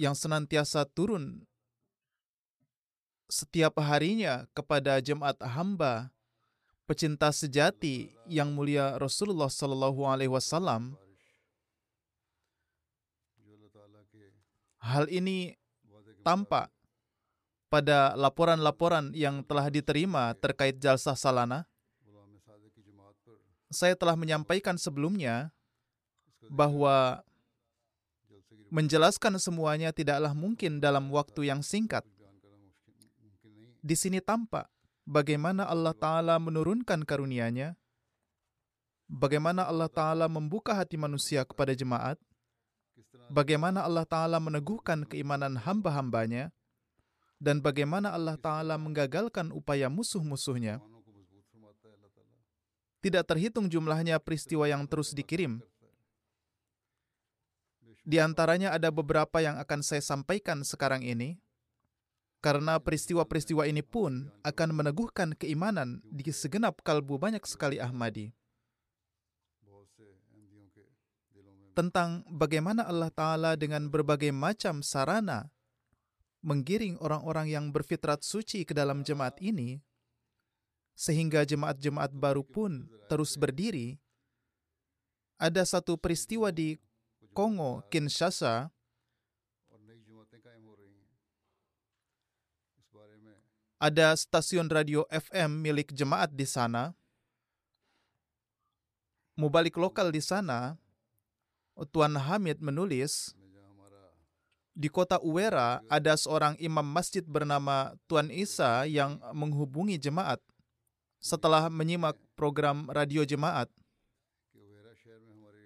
Yang senantiasa turun setiap harinya kepada jemaat hamba pecinta sejati yang mulia Rasulullah Shallallahu Alaihi Wasallam. Hal ini tampak pada laporan-laporan yang telah diterima terkait jalsah salana. Saya telah menyampaikan sebelumnya bahwa menjelaskan semuanya tidaklah mungkin dalam waktu yang singkat. Di sini tampak bagaimana Allah Ta'ala menurunkan karunia-Nya, bagaimana Allah Ta'ala membuka hati manusia kepada jemaat, bagaimana Allah Ta'ala meneguhkan keimanan hamba-hambanya, dan bagaimana Allah Ta'ala menggagalkan upaya musuh-musuhnya. Tidak terhitung jumlahnya peristiwa yang terus dikirim. Di antaranya ada beberapa yang akan saya sampaikan sekarang ini, karena peristiwa-peristiwa ini pun akan meneguhkan keimanan di segenap kalbu banyak sekali Ahmadi. Tentang bagaimana Allah Ta'ala dengan berbagai macam sarana menggiring orang-orang yang berfitrat suci ke dalam jemaat ini, sehingga jemaat-jemaat baru pun terus berdiri. Ada satu peristiwa di Kongo, Kinshasa, ada stasiun radio FM milik jemaat di sana. Mubalik lokal di sana, Tuan Hamid menulis, di kota Uwera ada seorang imam masjid bernama Tuan Isa yang menghubungi jemaat setelah menyimak program radio jemaat.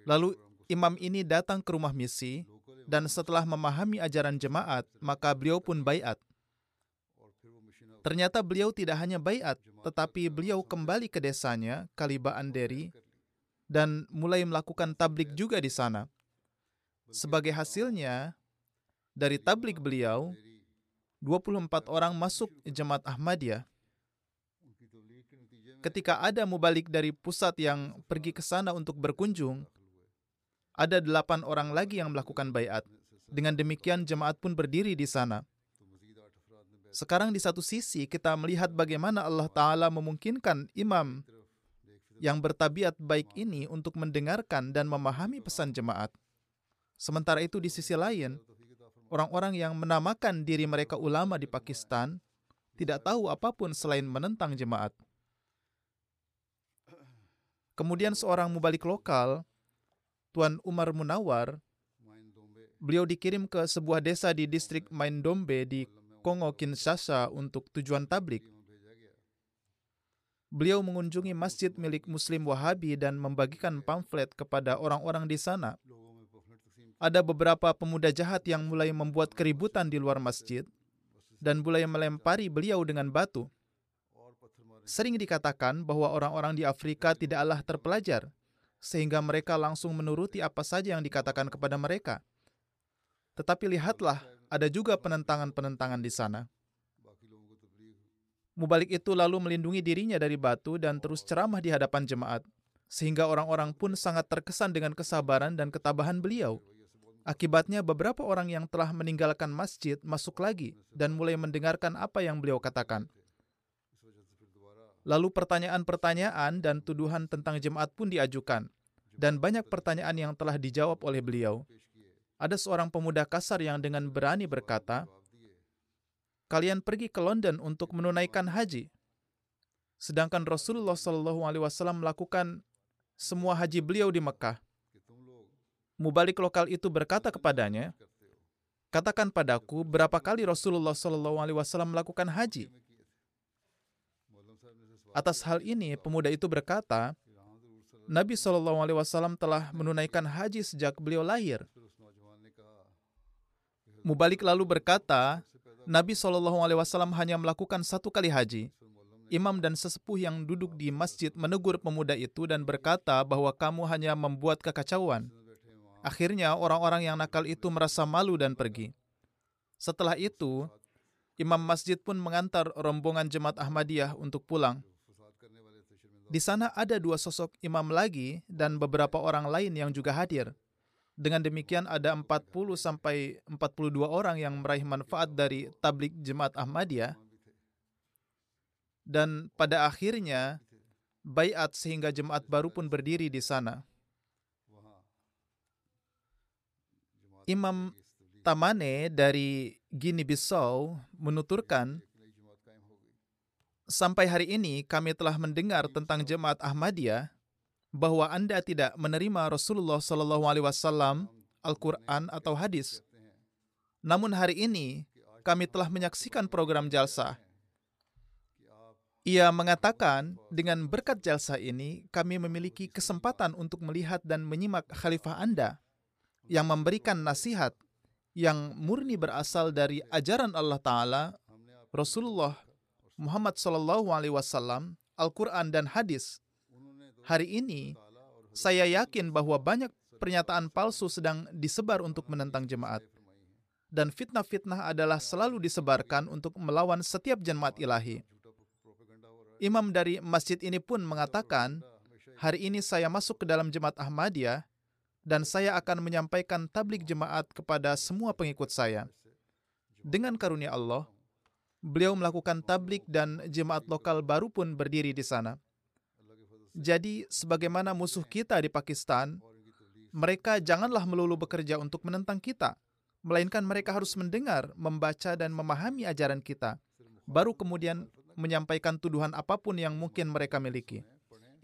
Lalu imam ini datang ke rumah misi dan setelah memahami ajaran jemaat, maka beliau pun bayat. Ternyata beliau tidak hanya bayat, tetapi beliau kembali ke desanya, Kaliba Anderi, dan mulai melakukan tablik juga di sana. Sebagai hasilnya, dari tablik beliau, 24 orang masuk jemaat Ahmadiyah. Ketika ada mubalik dari pusat yang pergi ke sana untuk berkunjung, ada delapan orang lagi yang melakukan bayat. Dengan demikian jemaat pun berdiri di sana. Sekarang di satu sisi kita melihat bagaimana Allah Ta'ala memungkinkan imam yang bertabiat baik ini untuk mendengarkan dan memahami pesan jemaat. Sementara itu di sisi lain, orang-orang yang menamakan diri mereka ulama di Pakistan tidak tahu apa pun selain menentang jemaat. Kemudian seorang mubalik lokal, Tuan Umar Munawar, beliau dikirim ke sebuah desa di distrik Maindombe di Kongo Kinshasa untuk tujuan tablik. Beliau mengunjungi masjid milik Muslim Wahabi dan membagikan pamflet kepada orang-orang di sana. Ada beberapa pemuda jahat yang mulai membuat keributan di luar masjid dan mulai melempari beliau dengan batu. Sering dikatakan bahwa orang-orang di Afrika tidaklah terpelajar, sehingga mereka langsung menuruti apa saja yang dikatakan kepada mereka. Tetapi lihatlah, ada juga penentangan-penentangan di sana. Mubalik itu lalu melindungi dirinya dari batu dan terus ceramah di hadapan jemaat. sehingga orang-orang pun sangat terkesan dengan kesabaran dan ketabahan beliau. Akibatnya, beberapa orang yang telah meninggalkan masjid masuk lagi dan mulai mendengarkan apa yang beliau katakan. Lalu pertanyaan-pertanyaan dan tuduhan tentang jemaat pun diajukan, dan banyak pertanyaan yang telah dijawab oleh beliau. Ada seorang pemuda kasar yang dengan berani berkata, "Kalian pergi ke London untuk menunaikan haji, sedangkan Rasulullah Shallallahu Alaihi Wasallam melakukan semua haji beliau di Mekah. Mubalik lokal itu berkata kepadanya, Katakan padaku berapa kali Rasulullah Shallallahu Alaihi Wasallam melakukan haji. Atas hal ini, pemuda itu berkata, Nabi Shallallahu Alaihi Wasallam telah menunaikan haji sejak beliau lahir. Mubalik lalu berkata, Nabi Shallallahu Alaihi Wasallam hanya melakukan satu kali haji. Imam dan sesepuh yang duduk di masjid menegur pemuda itu dan berkata bahwa kamu hanya membuat kekacauan. Akhirnya orang-orang yang nakal itu merasa malu dan pergi. Setelah itu, imam masjid pun mengantar rombongan jemaat Ahmadiyah untuk pulang. Di sana ada dua sosok imam lagi dan beberapa orang lain yang juga hadir. Dengan demikian ada 40 sampai 42 orang yang meraih manfaat dari tablik jemaat Ahmadiyah. Dan pada akhirnya bayat sehingga jemaat baru pun berdiri di sana. Imam Tamane dari Guinea Bissau menuturkan, sampai hari ini kami telah mendengar tentang jemaat Ahmadiyah bahwa Anda tidak menerima Rasulullah Shallallahu Alaihi Wasallam, Al-Quran atau hadis. Namun hari ini kami telah menyaksikan program jalsa. Ia mengatakan, dengan berkat jalsa ini, kami memiliki kesempatan untuk melihat dan menyimak khalifah Anda yang memberikan nasihat yang murni berasal dari ajaran Allah Ta'ala, Rasulullah Muhammad Sallallahu Alaihi Wasallam, Al-Quran dan hadis. Hari ini, saya yakin bahwa banyak pernyataan palsu sedang disebar untuk menentang jemaat. Dan fitnah-fitnah adalah selalu disebarkan untuk melawan setiap jemaat ilahi. Imam dari masjid ini pun mengatakan, hari ini saya masuk ke dalam jemaat Ahmadiyah dan saya akan menyampaikan tablik jemaat kepada semua pengikut saya. Dengan karunia Allah, beliau melakukan tablik dan jemaat lokal baru pun berdiri di sana. Jadi, sebagaimana musuh kita di Pakistan, mereka janganlah melulu bekerja untuk menentang kita, melainkan mereka harus mendengar, membaca, dan memahami ajaran kita, baru kemudian menyampaikan tuduhan apa pun yang mungkin mereka miliki.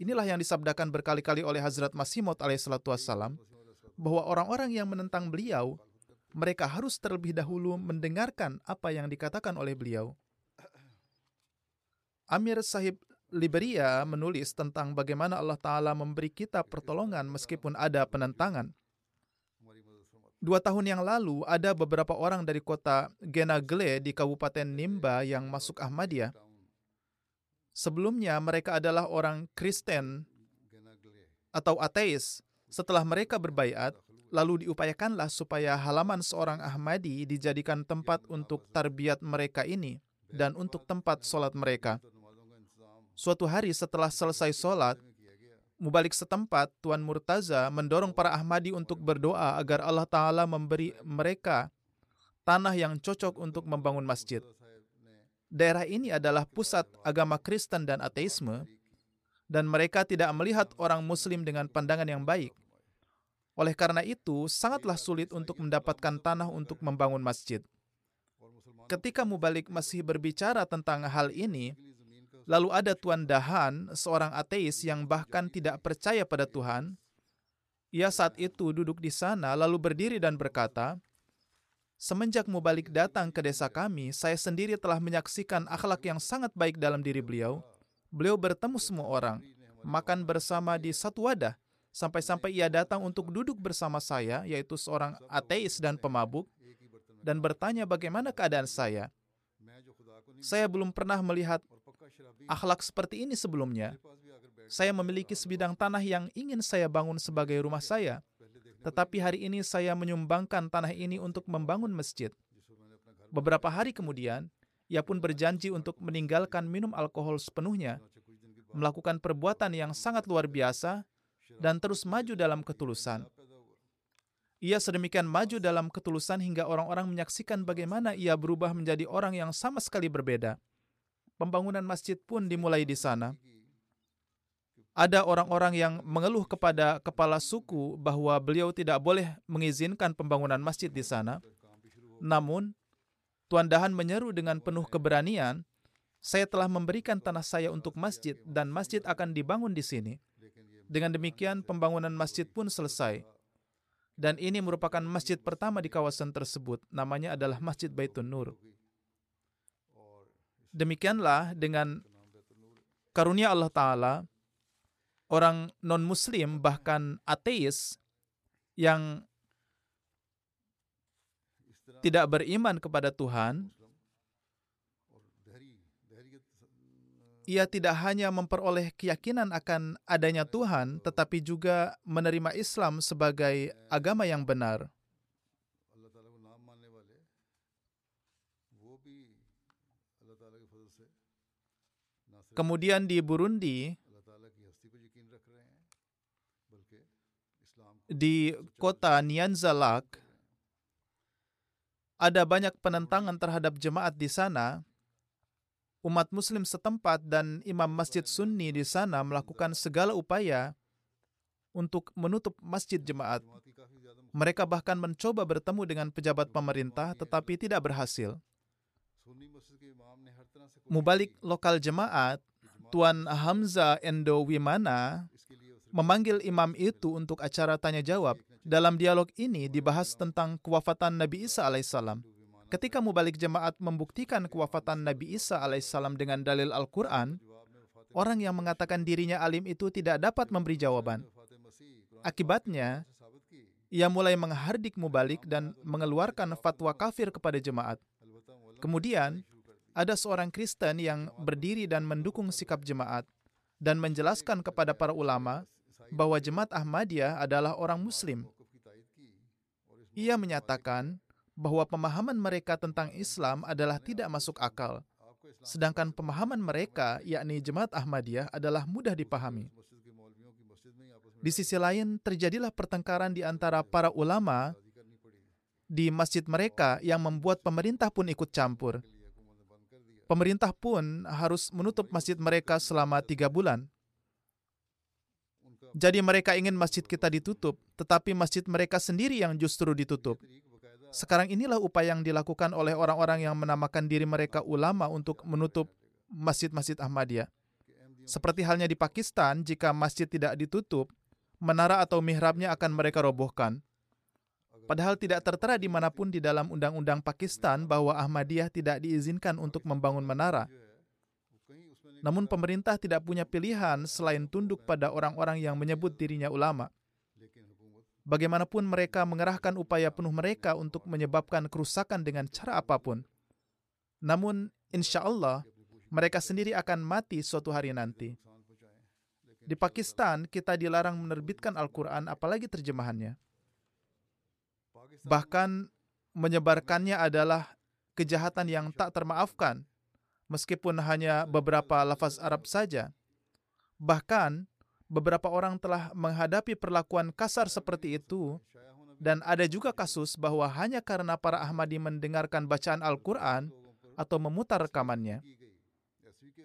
Inilah yang disabdakan berkali-kali oleh Hazrat Masih Maud alaihissalatu wassalam, bahwa orang-orang yang menentang beliau, mereka harus terlebih dahulu mendengarkan apa yang dikatakan oleh beliau. Amir Sahib Liberia menulis tentang bagaimana Allah Ta'ala memberi kita pertolongan meskipun ada penentangan. Dua tahun yang lalu, ada beberapa orang dari kota Genagle di Kabupaten Nimba yang masuk Ahmadiyah. Sebelumnya, mereka adalah orang Kristen atau ateis setelah mereka berbaiat, lalu diupayakanlah supaya halaman seorang Ahmadi dijadikan tempat untuk tarbiyat mereka ini dan untuk tempat sholat mereka. Suatu hari setelah selesai sholat, Mubalik setempat, Tuan Murtaza mendorong para Ahmadi untuk berdoa agar Allah Ta'ala memberi mereka tanah yang cocok untuk membangun masjid. Daerah ini adalah pusat agama Kristen dan ateisme, dan mereka tidak melihat orang Muslim dengan pandangan yang baik. Oleh karena itu, sangatlah sulit untuk mendapatkan tanah untuk membangun masjid. Ketika Mubalik masih berbicara tentang hal ini, lalu ada Tuan Dahan, seorang ateis yang bahkan tidak percaya pada Tuhan. Ia saat itu duduk di sana lalu berdiri dan berkata, Semenjak Mubalik datang ke desa kami, saya sendiri telah menyaksikan akhlak yang sangat baik dalam diri beliau. Beliau bertemu semua orang, makan bersama di satu wadah, sampai-sampai ia datang untuk duduk bersama saya, yaitu seorang ateis dan pemabuk, dan bertanya bagaimana keadaan saya. Saya belum pernah melihat akhlak seperti ini sebelumnya. Saya memiliki sebidang tanah yang ingin saya bangun sebagai rumah saya, tetapi hari ini saya menyumbangkan tanah ini untuk membangun masjid. Beberapa hari kemudian, ia pun berjanji untuk meninggalkan minum alkohol sepenuhnya, melakukan perbuatan yang sangat luar biasa, dan terus maju dalam ketulusan. Ia sedemikian maju dalam ketulusan hingga orang-orang menyaksikan bagaimana ia berubah menjadi orang yang sama sekali berbeda. Pembangunan masjid pun dimulai di sana. Ada orang-orang yang mengeluh kepada kepala suku bahwa beliau tidak boleh mengizinkan pembangunan masjid di sana. Namun, Tuan Dahan menyeru dengan penuh keberanian, "Saya telah memberikan tanah saya untuk masjid dan masjid akan dibangun di sini." Dengan demikian, pembangunan masjid pun selesai. Dan ini merupakan masjid pertama di kawasan tersebut. Namanya adalah Masjid Baitun Nur. Demikianlah dengan karunia Allah Ta'ala, orang non-muslim bahkan ateis yang tidak beriman kepada Tuhan, ia tidak hanya memperoleh keyakinan akan adanya Tuhan, tetapi juga menerima Islam sebagai agama yang benar. Kemudian di Burundi, di kota Nyanzalak, ada banyak penentangan terhadap jemaat di sana umat muslim setempat dan imam masjid sunni di sana melakukan segala upaya untuk menutup masjid jemaat. Mereka bahkan mencoba bertemu dengan pejabat pemerintah tetapi tidak berhasil. Mubalik lokal jemaat, Tuan Hamza Endo Wimana memanggil imam itu untuk acara tanya jawab. Dalam dialog ini dibahas tentang kewafatan Nabi Isa alaihissalam. Ketika mubalik jemaat membuktikan kewafatan Nabi Isa alaihissalam dengan dalil Al-Quran, orang yang mengatakan dirinya alim itu tidak dapat memberi jawaban. Akibatnya, ia mulai menghardik mubalik dan mengeluarkan fatwa kafir kepada jemaat. Kemudian, ada seorang Kristen yang berdiri dan mendukung sikap jemaat dan menjelaskan kepada para ulama bahwa jemaat Ahmadiyah adalah orang Muslim. Ia menyatakan bahwa pemahaman mereka tentang Islam adalah tidak masuk akal, sedangkan pemahaman mereka, yakni Jemaat Ahmadiyah, adalah mudah dipahami. Di sisi lain, terjadilah pertengkaran di antara para ulama di masjid mereka yang membuat pemerintah pun ikut campur. Pemerintah pun harus menutup masjid mereka selama tiga bulan. Jadi mereka ingin masjid kita ditutup, tetapi masjid mereka sendiri yang justru ditutup. Sekarang inilah upaya yang dilakukan oleh orang-orang yang menamakan diri mereka ulama untuk menutup masjid-masjid Ahmadiyah. Seperti halnya di Pakistan, jika masjid tidak ditutup, menara atau mihrabnya akan mereka robohkan. Padahal tidak tertera di mana pun di dalam undang-undang Pakistan bahwa Ahmadiyah tidak diizinkan untuk membangun menara. Namun pemerintah tidak punya pilihan selain tunduk pada orang-orang yang menyebut dirinya ulama bagaimanapun mereka mengerahkan upaya penuh mereka untuk menyebabkan kerusakan dengan cara apa pun. Namun, insya Allah, mereka sendiri akan mati suatu hari nanti. Di Pakistan, kita dilarang menerbitkan Al-Quran, apalagi terjemahannya. Bahkan, menyebarkannya adalah kejahatan yang tak termaafkan, meskipun hanya beberapa lafaz Arab saja. Bahkan, beberapa orang telah menghadapi perlakuan kasar seperti itu dan ada juga kasus bahwa hanya karena para Ahmadi mendengarkan bacaan Al-Quran atau memutar rekamannya.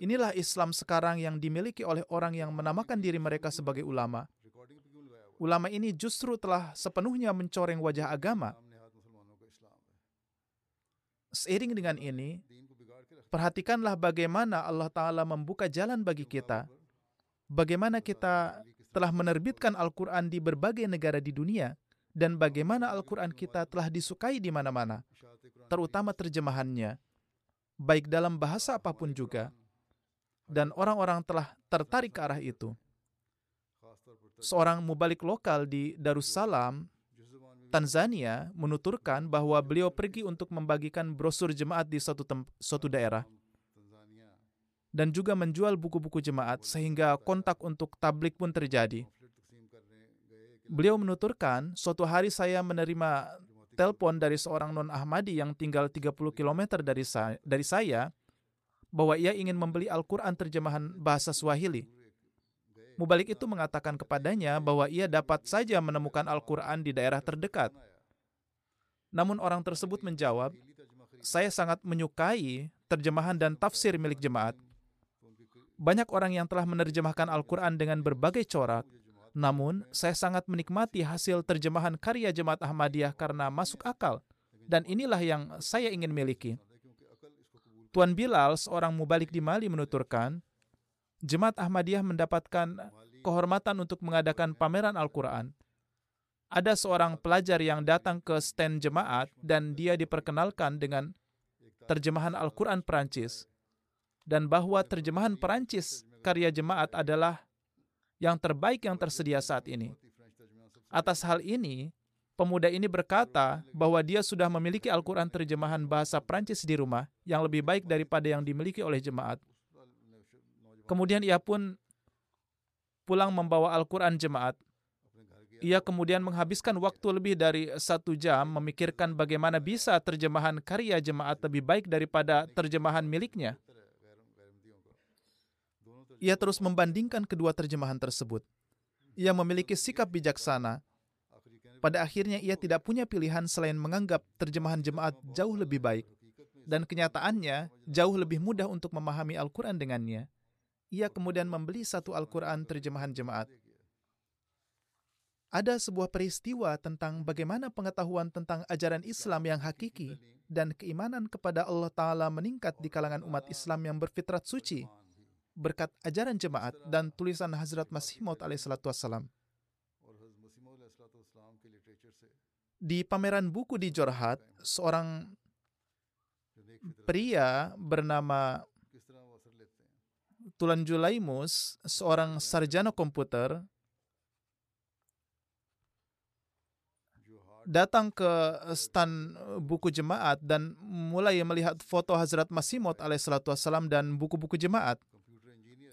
Inilah Islam sekarang yang dimiliki oleh orang yang menamakan diri mereka sebagai ulama. Ulama ini justru telah sepenuhnya mencoreng wajah agama. Seiring dengan ini, perhatikanlah bagaimana Allah Ta'ala membuka jalan bagi kita bagaimana kita telah menerbitkan Al-Quran di berbagai negara di dunia dan bagaimana Al-Quran kita telah disukai di mana-mana, terutama terjemahannya, baik dalam bahasa apa pun juga, dan orang-orang telah tertarik ke arah itu. Seorang mubalik lokal di Darussalam, Tanzania, menuturkan bahwa beliau pergi untuk membagikan brosur jemaat di suatu, suatu daerah dan juga menjual buku-buku jemaat sehingga kontak untuk tablik pun terjadi. Beliau menuturkan, suatu hari saya menerima telepon dari seorang non-Ahmadi yang tinggal 30 km dari saya, dari saya bahwa ia ingin membeli Al-Quran terjemahan bahasa Swahili. Mubalik itu mengatakan kepadanya bahwa ia dapat saja menemukan Al-Quran di daerah terdekat. Namun orang tersebut menjawab, saya sangat menyukai terjemahan dan tafsir milik jemaat. Banyak orang yang telah menerjemahkan Al-Quran dengan berbagai corak, namun saya sangat menikmati hasil terjemahan karya jemaat Ahmadiyah karena masuk akal, dan inilah yang saya ingin miliki. Tuan Bilal, seorang mubalik di Mali menuturkan, Jemaat Ahmadiyah mendapatkan kehormatan untuk mengadakan pameran Al-Quran. Ada seorang pelajar yang datang ke stand jemaat dan dia diperkenalkan dengan terjemahan Al-Quran Perancis. Dan bahwa terjemahan Perancis karya jemaat adalah yang terbaik yang tersedia saat ini. Atas hal ini, pemuda ini berkata bahwa dia sudah memiliki Al-Quran terjemahan bahasa Perancis di rumah yang lebih baik daripada yang dimiliki oleh jemaat. Kemudian ia pun pulang membawa Al-Quran jemaat. Ia kemudian menghabiskan waktu lebih dari satu jam memikirkan bagaimana bisa terjemahan karya jemaat lebih baik daripada terjemahan miliknya. Ia terus membandingkan kedua terjemahan tersebut. Ia memiliki sikap bijaksana. Pada akhirnya ia tidak punya pilihan selain menganggap terjemahan jemaat jauh lebih baik. Dan kenyataannya jauh lebih mudah untuk memahami Al-Quran dengannya ia kemudian membeli satu Al-Quran terjemahan jemaat. Ada sebuah peristiwa tentang bagaimana pengetahuan tentang ajaran Islam yang hakiki dan keimanan kepada Allah Ta'ala meningkat di kalangan umat Islam yang berfitrat suci berkat ajaran jemaat dan tulisan Hazrat Masih Maud wassalam. Di pameran buku di Jorhat, seorang pria bernama Tulan Julaimus, seorang sarjana komputer, datang ke stan buku jemaat dan mulai melihat foto Hazrat Masih Maud alaihissalam dan buku-buku jemaat.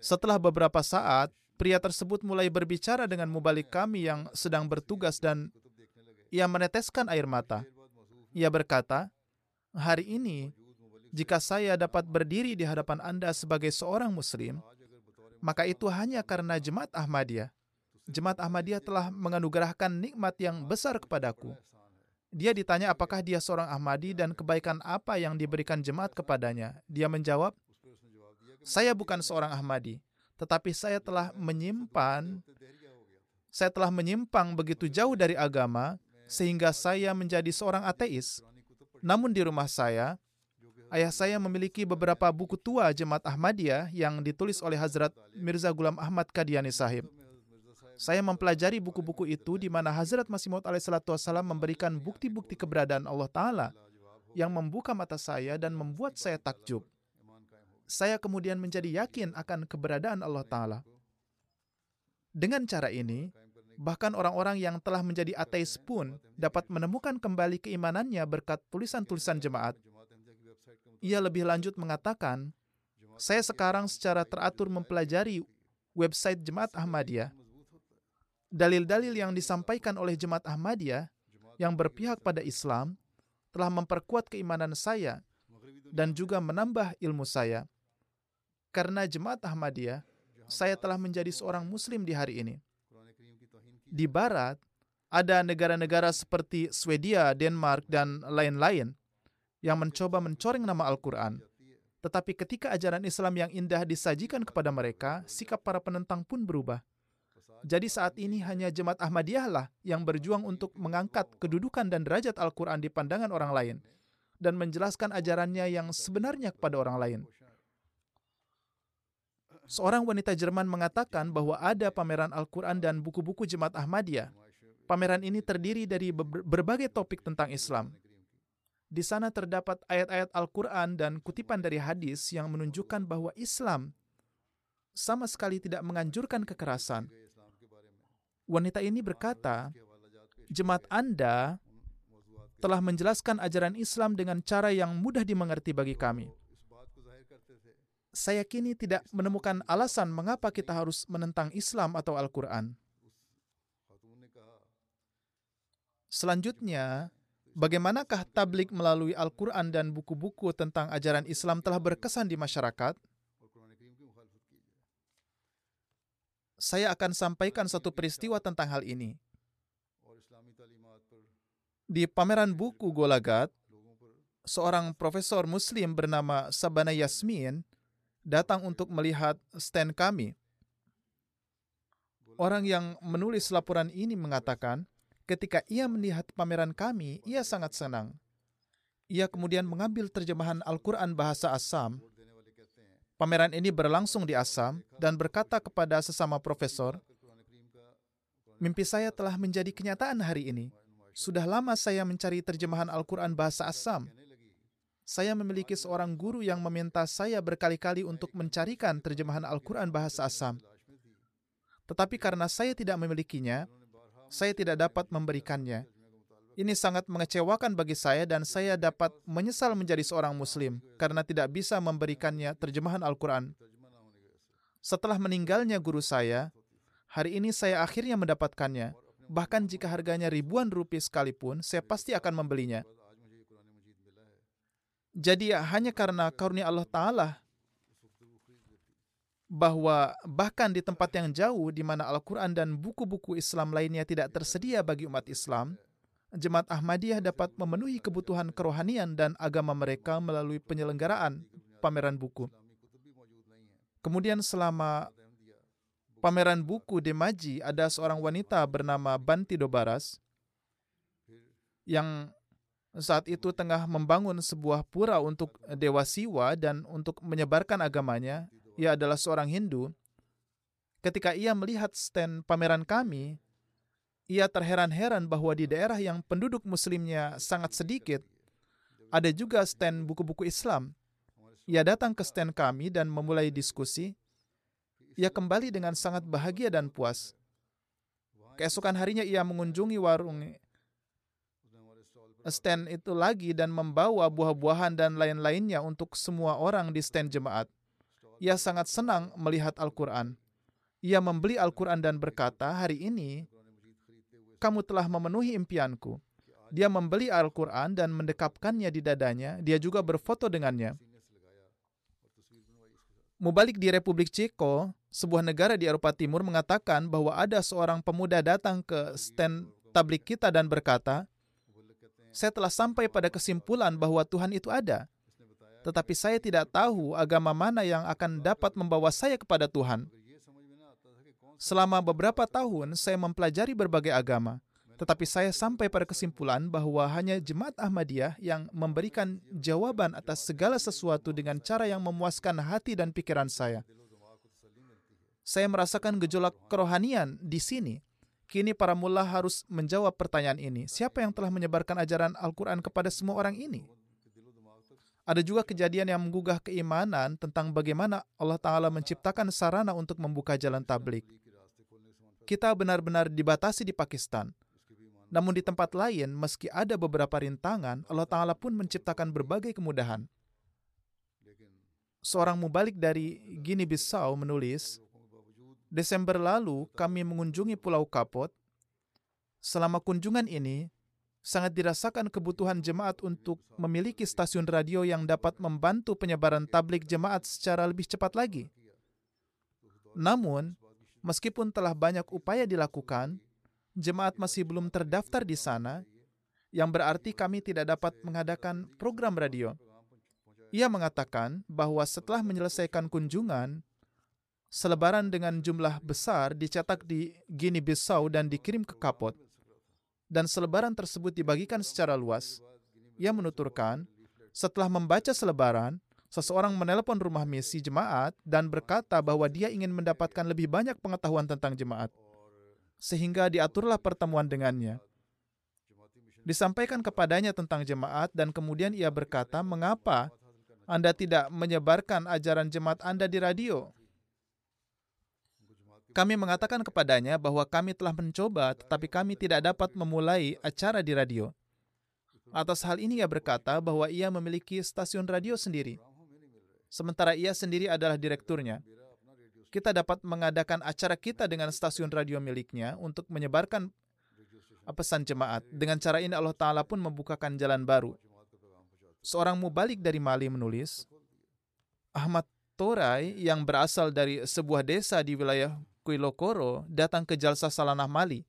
Setelah beberapa saat, pria tersebut mulai berbicara dengan mubalik kami yang sedang bertugas dan ia meneteskan air mata. Ia berkata, hari ini jika saya dapat berdiri di hadapan Anda sebagai seorang Muslim, maka itu hanya karena Jemaat Ahmadiyah. Jemaat Ahmadiyah telah menganugerahkan nikmat yang besar kepadaku. Dia ditanya apakah dia seorang Ahmadi dan kebaikan apa yang diberikan jemaat kepadanya. Dia menjawab, saya bukan seorang Ahmadi, tetapi saya telah menyimpan, saya telah menyimpang begitu jauh dari agama sehingga saya menjadi seorang ateis. Namun di rumah saya, Ayah saya memiliki beberapa buku tua Jemaat Ahmadiyah yang ditulis oleh Hazrat Mirza Gulam Ahmad Kadiani Sahib. Saya mempelajari buku-buku itu di mana Hazrat Masih Maud memberikan bukti-bukti keberadaan Allah Ta'ala yang membuka mata saya dan membuat saya takjub. Saya kemudian menjadi yakin akan keberadaan Allah Ta'ala. Dengan cara ini, bahkan orang-orang yang telah menjadi ateis pun dapat menemukan kembali keimanannya berkat tulisan-tulisan jemaat ia lebih lanjut mengatakan, saya sekarang secara teratur mempelajari website Jemaat Ahmadiyah. Dalil-dalil yang disampaikan oleh Jemaat Ahmadiyah yang berpihak pada Islam telah memperkuat keimanan saya dan juga menambah ilmu saya. Karena Jemaat Ahmadiyah, saya telah menjadi seorang muslim di hari ini. Di barat, ada negara-negara seperti Swedia, Denmark, dan lain-lain yang mencoba mencoreng nama Al-Quran. Tetapi ketika ajaran Islam yang indah disajikan kepada mereka, sikap para penentang pun berubah. Jadi saat ini hanya jemaat Ahmadiyah lah yang berjuang untuk mengangkat kedudukan dan derajat Al-Quran di pandangan orang lain dan menjelaskan ajarannya yang sebenarnya kepada orang lain. Seorang wanita Jerman mengatakan bahwa ada pameran Al-Quran dan buku-buku jemaat Ahmadiyah. Pameran ini terdiri dari berbagai topik tentang Islam, di sana terdapat ayat-ayat Al-Quran dan kutipan dari hadis yang menunjukkan bahwa Islam sama sekali tidak menganjurkan kekerasan. Wanita ini berkata, jemaat Anda telah menjelaskan ajaran Islam dengan cara yang mudah dimengerti bagi kami. Saya kini tidak menemukan alasan mengapa kita harus menentang Islam atau Al-Quran. Selanjutnya, Bagaimanakah tablik melalui Al-Quran dan buku-buku tentang ajaran Islam telah berkesan di masyarakat? saya akan sampaikan satu peristiwa tentang hal ini. Di pameran buku Golagat, seorang profesor muslim bernama Sabana Yasmin datang untuk melihat stand kami. Orang yang menulis laporan ini mengatakan, ketika ia melihat pameran kami, ia sangat senang. Ia kemudian mengambil terjemahan Al-Quran bahasa Assam. Pameran ini berlangsung di Assam dan berkata kepada sesama profesor, Mimpi saya telah menjadi kenyataan hari ini. Sudah lama saya mencari terjemahan Al-Quran bahasa Assam. Saya memiliki seorang guru yang meminta saya berkali-kali untuk mencarikan terjemahan Al-Quran bahasa Assam. Tetapi karena saya tidak memilikinya, saya tidak dapat memberikannya. Ini sangat mengecewakan bagi saya dan saya dapat menyesal menjadi seorang muslim karena tidak bisa memberikannya terjemahan Al-Quran. Setelah meninggalnya guru saya, hari ini saya akhirnya mendapatkannya. Bahkan jika harganya ribuan rupiah sekalipun, saya pasti akan membelinya. Jadi hanya karena karunia Allah Ta'ala bahwa bahkan di tempat yang jauh di mana Al-Quran dan buku-buku Islam lainnya tidak tersedia bagi umat Islam, Jemaat Ahmadiyah dapat memenuhi kebutuhan kerohanian dan agama mereka melalui penyelenggaraan pameran buku. Kemudian selama pameran buku di Maji ada seorang wanita bernama Banti Dobaras yang saat itu tengah membangun sebuah pura untuk Dewa Siwa dan untuk menyebarkan agamanya. Ia adalah seorang Hindu. Ketika ia melihat stand pameran kami, ia terheran-heran bahwa di daerah yang penduduk muslimnya sangat sedikit, ada juga stand buku-buku Islam. Ia datang ke stand kami dan memulai diskusi ia kembali dengan sangat bahagia dan puas. Keesokan harinya ia mengunjungi warung stand itu lagi dan membawa buah-buahan dan lain-lainnya untuk semua orang di stand jemaat. Ia sangat senang melihat Al-Quran. Ia membeli Al-Quran dan berkata, hari ini kamu telah memenuhi impianku. Dia membeli Al-Quran dan mendekapkannya di dadanya. Dia juga berfoto dengannya. Mubalik di Republik Ceko, sebuah negara di Eropa Timur mengatakan bahwa ada seorang pemuda datang ke stand tablik kita dan berkata, saya telah sampai pada kesimpulan bahwa Tuhan itu ada. Tetapi saya tidak tahu agama mana yang akan dapat membawa saya kepada Tuhan. Selama beberapa tahun, saya mempelajari berbagai agama. Tetapi saya sampai pada kesimpulan bahwa hanya jemaat Ahmadiyah yang memberikan jawaban atas segala sesuatu dengan cara yang memuaskan hati dan pikiran saya saya merasakan gejolak kerohanian di sini. Kini para mullah harus menjawab pertanyaan ini. Siapa yang telah menyebarkan ajaran Al-Quran kepada semua orang ini? Ada juga kejadian yang menggugah keimanan tentang bagaimana Allah Ta'ala menciptakan sarana untuk membuka jalan tablik. Kita benar-benar dibatasi di Pakistan. Namun di tempat lain, meski ada beberapa rintangan, Allah Ta'ala pun menciptakan berbagai kemudahan. Seorang mubalik dari Guinea Bissau menulis, Desember lalu, kami mengunjungi Pulau Kapot. Selama kunjungan ini, sangat dirasakan kebutuhan jemaat untuk memiliki stasiun radio yang dapat membantu penyebaran tablik jemaat secara lebih cepat lagi. Namun, meskipun telah banyak upaya dilakukan, jemaat masih belum terdaftar di sana, yang berarti kami tidak dapat mengadakan program radio. Ia mengatakan bahwa setelah menyelesaikan kunjungan, selebaran dengan jumlah besar dicetak di Guinea Bissau dan dikirim ke Kapot. Dan selebaran tersebut dibagikan secara luas. Ia menuturkan, setelah membaca selebaran, seseorang menelpon rumah misi jemaat dan berkata bahwa dia ingin mendapatkan lebih banyak pengetahuan tentang jemaat. Sehingga diaturlah pertemuan dengannya. Disampaikan kepadanya tentang jemaat dan kemudian ia berkata, mengapa Anda tidak menyebarkan ajaran jemaat Anda di radio? Kami mengatakan kepadanya bahwa kami telah mencoba, tetapi kami tidak dapat memulai acara di radio. Atas hal ini ia berkata bahwa ia memiliki stasiun radio sendiri. Sementara ia sendiri adalah direkturnya. Kita dapat mengadakan acara kita dengan stasiun radio miliknya untuk menyebarkan pesan jemaat. Dengan cara ini Allah Ta'ala pun membukakan jalan baru. Seorang mubalik dari Mali menulis, Ahmad Torai yang berasal dari sebuah desa di wilayah Kuilokoro datang ke Jalsa Salanah Mali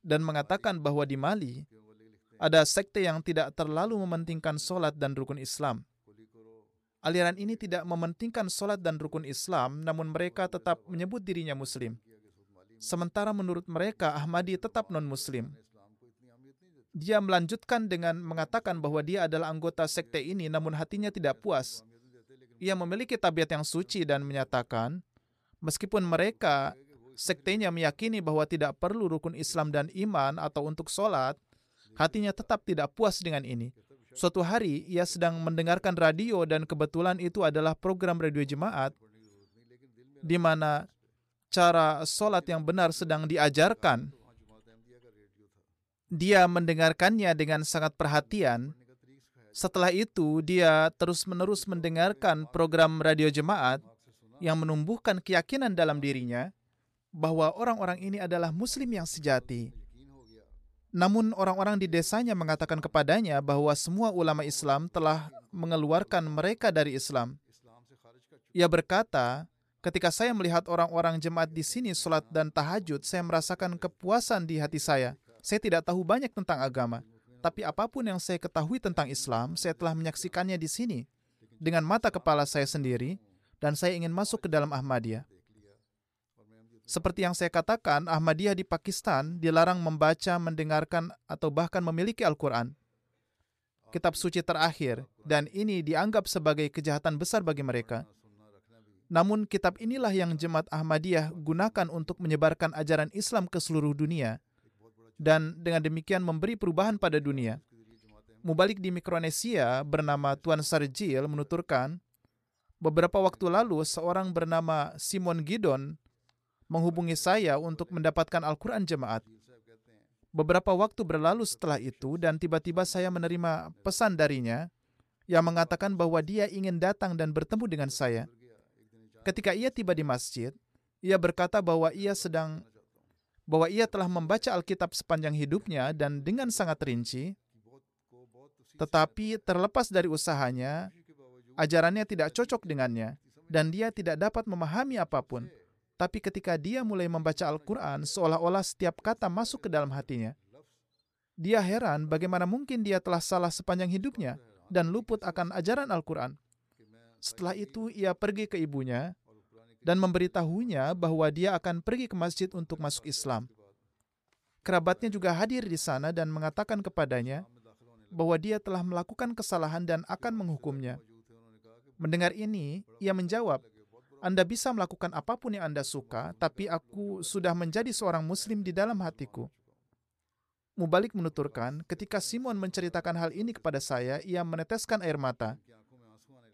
dan mengatakan bahwa di Mali ada sekte yang tidak terlalu mementingkan sholat dan rukun Islam. Aliran ini tidak mementingkan sholat dan rukun Islam, namun mereka tetap menyebut dirinya Muslim. Sementara menurut mereka, Ahmadi tetap non-Muslim. Dia melanjutkan dengan mengatakan bahwa dia adalah anggota sekte ini, namun hatinya tidak puas. Ia memiliki tabiat yang suci dan menyatakan, Meskipun mereka sektenya meyakini bahwa tidak perlu rukun Islam dan iman atau untuk sholat, hatinya tetap tidak puas dengan ini. Suatu hari, ia sedang mendengarkan radio dan kebetulan itu adalah program radio jemaat di mana cara sholat yang benar sedang diajarkan. Dia mendengarkannya dengan sangat perhatian. Setelah itu, dia terus-menerus mendengarkan program radio jemaat yang menumbuhkan keyakinan dalam dirinya bahwa orang-orang ini adalah Muslim yang sejati. Namun, orang-orang di desanya mengatakan kepadanya bahwa semua ulama Islam telah mengeluarkan mereka dari Islam. Ia berkata, "Ketika saya melihat orang-orang jemaat di sini sholat dan tahajud, saya merasakan kepuasan di hati saya. Saya tidak tahu banyak tentang agama, tapi apa pun yang saya ketahui tentang Islam, saya telah menyaksikannya di sini dengan mata kepala saya sendiri." Dan saya ingin masuk ke dalam Ahmadiyah. Seperti yang saya katakan, Ahmadiyah di Pakistan dilarang membaca, mendengarkan, atau bahkan memiliki Al-Quran. Kitab suci terakhir, dan ini dianggap sebagai kejahatan besar bagi mereka. Namun kitab inilah yang jemaat Ahmadiyah gunakan untuk menyebarkan ajaran Islam ke seluruh dunia dan dengan demikian memberi perubahan pada dunia. Mubalik di Mikronesia bernama Tuan Sarjil menuturkan, Beberapa waktu lalu, seorang bernama Simon Gidon menghubungi saya untuk mendapatkan Al-Quran jemaat. Beberapa waktu berlalu setelah itu dan tiba-tiba saya menerima pesan darinya yang mengatakan bahwa dia ingin datang dan bertemu dengan saya. Ketika ia tiba di masjid, ia berkata bahwa ia sedang bahwa ia telah membaca Alkitab sepanjang hidupnya dan dengan sangat rinci, tetapi terlepas dari usahanya, ajarannya tidak cocok dengannya, dan dia tidak dapat memahami apa pun. Tapi ketika dia mulai membaca Al-Quran, seolah-olah setiap kata masuk ke dalam hatinya. Dia heran bagaimana mungkin dia telah salah sepanjang hidupnya dan luput akan ajaran Al-Quran. Setelah itu, ia pergi ke ibunya dan memberitahunya bahwa dia akan pergi ke masjid untuk masuk Islam. Kerabatnya juga hadir di sana dan mengatakan kepadanya bahwa dia telah melakukan kesalahan dan akan menghukumnya. Mendengar ini, ia menjawab, Anda bisa melakukan apa pun yang Anda suka, tapi aku sudah menjadi seorang muslim di dalam hatiku. Mubalik menuturkan, ketika Simon menceritakan hal ini kepada saya, ia meneteskan air mata.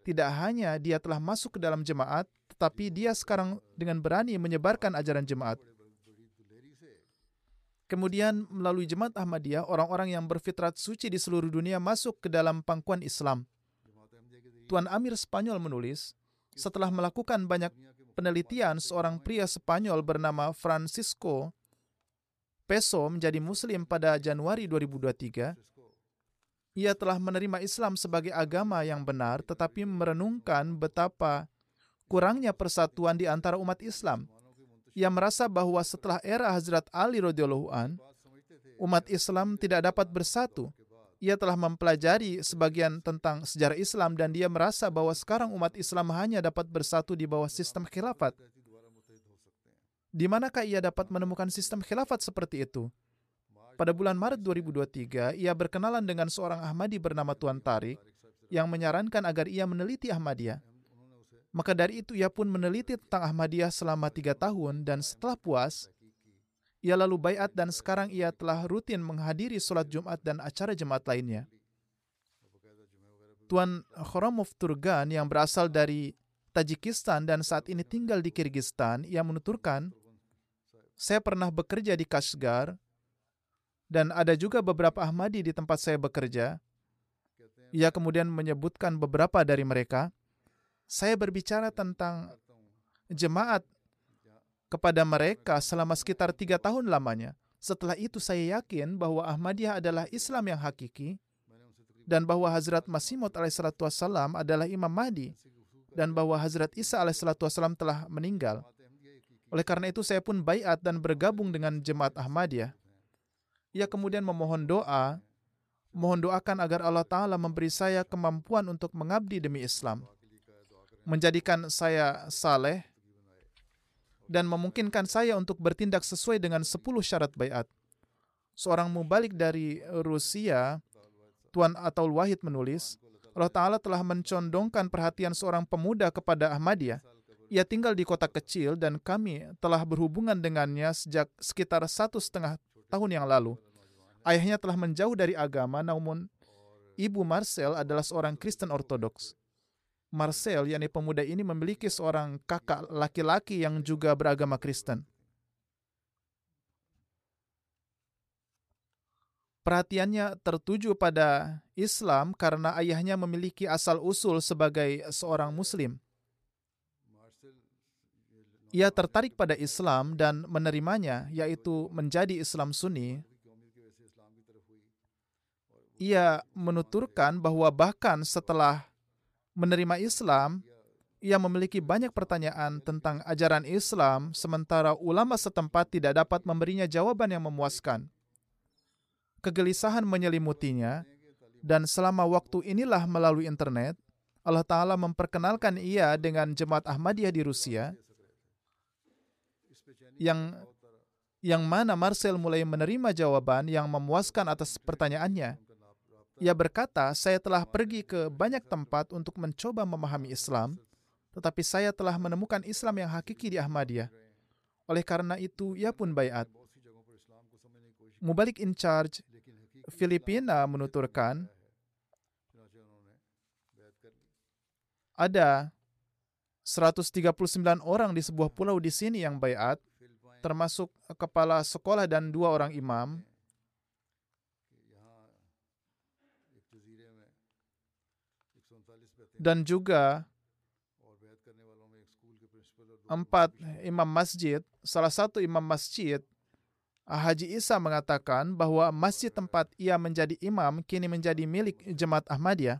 Tidak hanya dia telah masuk ke dalam jemaat, tetapi dia sekarang dengan berani menyebarkan ajaran jemaat. Kemudian melalui jemaat Ahmadiyah, orang-orang yang berfitrat suci di seluruh dunia masuk ke dalam pangkuan Islam. Tuan Amir Spanyol menulis, setelah melakukan banyak penelitian, seorang pria Spanyol bernama Francisco Peso menjadi Muslim pada Januari 2023. Ia telah menerima Islam sebagai agama yang benar, tetapi merenungkan betapa kurangnya persatuan di antara umat Islam. Ia merasa bahwa setelah era Hazrat Ali radhiyallahu umat Islam tidak dapat bersatu ia telah mempelajari sebagian tentang sejarah Islam dan dia merasa bahwa sekarang umat Islam hanya dapat bersatu di bawah sistem khilafat. Di manakah ia dapat menemukan sistem khilafat seperti itu? Pada bulan Maret 2023, ia berkenalan dengan seorang Ahmadi bernama Tuan Tarik yang menyarankan agar ia meneliti Ahmadiyah. Maka dari itu ia pun meneliti tentang Ahmadiyah selama tiga tahun dan setelah puas, ia lalu bayat dan sekarang ia telah rutin menghadiri sholat Jumat dan acara jemaat lainnya. Tuan Khoromov Turgan yang berasal dari Tajikistan dan saat ini tinggal di Kyrgyzstan, ia menuturkan, saya pernah bekerja di Kashgar dan ada juga beberapa Ahmadi di tempat saya bekerja. Ia kemudian menyebutkan beberapa dari mereka. Saya berbicara tentang jemaat kepada mereka selama sekitar tiga tahun lamanya. Setelah itu saya yakin bahwa Ahmadiyah adalah Islam yang hakiki dan bahwa Hazrat Masih Maud adalah Imam Mahdi dan bahwa Hazrat Isa alaihissalatu telah meninggal. Oleh karena itu saya pun bayat dan bergabung dengan jemaat Ahmadiyah. Ia kemudian memohon doa, mohon doakan agar Allah Ta'ala memberi saya kemampuan untuk mengabdi demi Islam, menjadikan saya saleh, dan memungkinkan saya untuk bertindak sesuai dengan 10 syarat bayat. Seorang mubalik dari Rusia, Tuan Ataul Wahid menulis, Allah Ta'ala telah mencondongkan perhatian seorang pemuda kepada Ahmadiyah. Ia tinggal di kota kecil dan kami telah berhubungan dengannya sejak sekitar satu setengah tahun yang lalu. Ayahnya telah menjauh dari agama, namun ibu Marcel adalah seorang Kristen Ortodoks. Marcel, yakni pemuda ini memiliki seorang kakak laki-laki yang juga beragama Kristen. Perhatiannya tertuju pada Islam karena ayahnya memiliki asal-usul sebagai seorang Muslim. Ia tertarik pada Islam dan menerimanya, yaitu menjadi Islam Sunni. Ia menuturkan bahwa bahkan setelah menerima Islam, ia memiliki banyak pertanyaan tentang ajaran Islam, sementara ulama setempat tidak dapat memberinya jawaban yang memuaskan. Kegelisahan menyelimutinya, dan selama waktu inilah melalui internet, Allah Ta'ala memperkenalkan ia dengan jemaat Ahmadiyah di Rusia, yang yang mana Marcel mulai menerima jawaban yang memuaskan atas pertanyaannya. Ia berkata, saya telah pergi ke banyak tempat untuk mencoba memahami Islam, tetapi saya telah menemukan Islam yang hakiki di Ahmadiyah. Oleh karena itu, ia pun bayat. Mubalik in charge Filipina menuturkan, ada 139 orang di sebuah pulau di sini yang bayat, termasuk kepala sekolah dan dua orang imam, dan juga empat imam masjid. Salah satu imam masjid, Haji Isa mengatakan bahwa masjid tempat ia menjadi imam kini menjadi milik jemaat Ahmadiyah.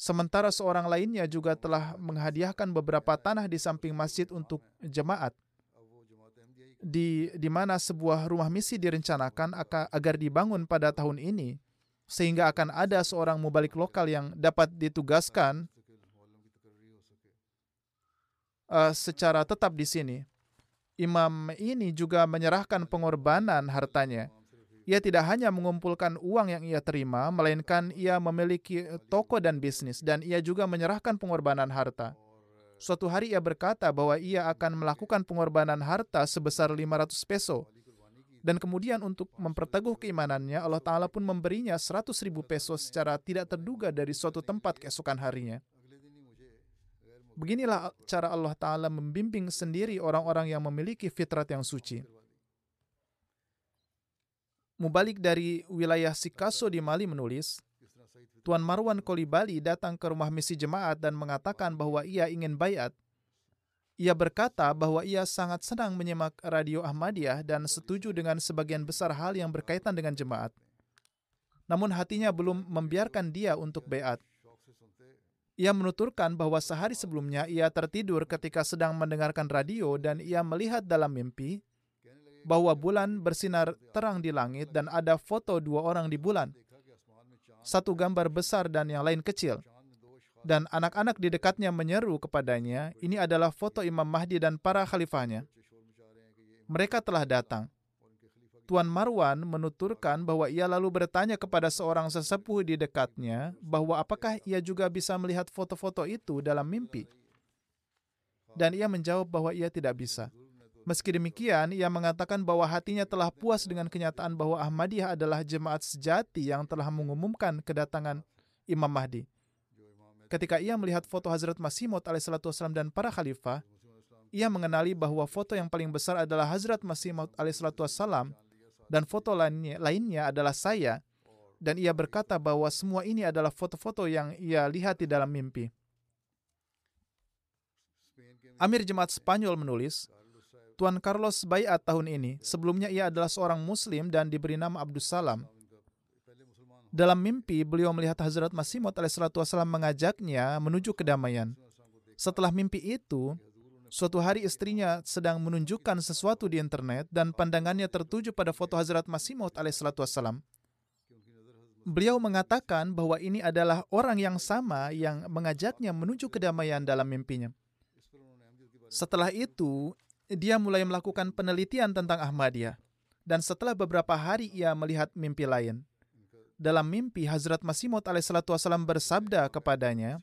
Sementara seorang lainnya juga telah menghadiahkan beberapa tanah di samping masjid untuk jemaat. Di, di mana sebuah rumah misi direncanakan agar dibangun pada tahun ini sehingga akan ada seorang mubalik lokal yang dapat ditugaskan uh, secara tetap di sini. Imam ini juga menyerahkan pengorbanan hartanya. Ia tidak hanya mengumpulkan uang yang ia terima, melainkan ia memiliki toko dan bisnis, dan ia juga menyerahkan pengorbanan harta. Suatu hari ia berkata bahwa ia akan melakukan pengorbanan harta sebesar 500 peso dan kemudian untuk memperteguh keimanannya, Allah Ta'ala pun memberinya 100 ribu peso secara tidak terduga dari suatu tempat keesokan harinya. Beginilah cara Allah Ta'ala membimbing sendiri orang-orang yang memiliki fitrat yang suci. Mubalik dari wilayah Sikaso di Mali menulis, Tuan Marwan Kolibali datang ke rumah misi jemaat dan mengatakan bahwa ia ingin bayat ia berkata bahwa ia sangat senang menyimak radio Ahmadiyah dan setuju dengan sebagian besar hal yang berkaitan dengan jemaat. Namun hatinya belum membiarkan dia untuk beat. Ia menuturkan bahwa sehari sebelumnya ia tertidur ketika sedang mendengarkan radio dan ia melihat dalam mimpi bahwa bulan bersinar terang di langit dan ada foto dua orang di bulan. Satu gambar besar dan yang lain kecil dan anak-anak di dekatnya menyeru kepadanya, ini adalah foto Imam Mahdi dan para khalifahnya. Mereka telah datang. Tuan Marwan menuturkan bahwa ia lalu bertanya kepada seorang sesepuh di dekatnya bahwa apakah ia juga bisa melihat foto-foto itu dalam mimpi. Dan ia menjawab bahwa ia tidak bisa. Meski demikian, ia mengatakan bahwa hatinya telah puas dengan kenyataan bahwa Ahmadiyah adalah jemaat sejati yang telah mengumumkan kedatangan Imam Mahdi ketika ia melihat foto Hazrat Masih Maud alaihissalam dan para khalifah, ia mengenali bahwa foto yang paling besar adalah Hazrat Masih Maud alaihissalam dan foto lainnya, lainnya adalah saya. Dan ia berkata bahwa semua ini adalah foto-foto yang ia lihat di dalam mimpi. Amir Jemaat Spanyol menulis, Tuan Carlos Bayat tahun ini, sebelumnya ia adalah seorang Muslim dan diberi nama Abdus Salam. Dalam mimpi, beliau melihat Hazrat Masih Maud alaihissalatu wassalam mengajaknya menuju kedamaian. Setelah mimpi itu, Suatu hari istrinya sedang menunjukkan sesuatu di internet dan pandangannya tertuju pada foto Hazrat Masih Maud alaihissalatu wassalam. Beliau mengatakan bahwa ini adalah orang yang sama yang mengajaknya menuju kedamaian dalam mimpinya. Setelah itu, dia mulai melakukan penelitian tentang Ahmadiyah. Dan setelah beberapa hari ia melihat mimpi lain. Dalam mimpi, Hazrat Masih Maud alaihissalatu wassalam bersabda kepadanya,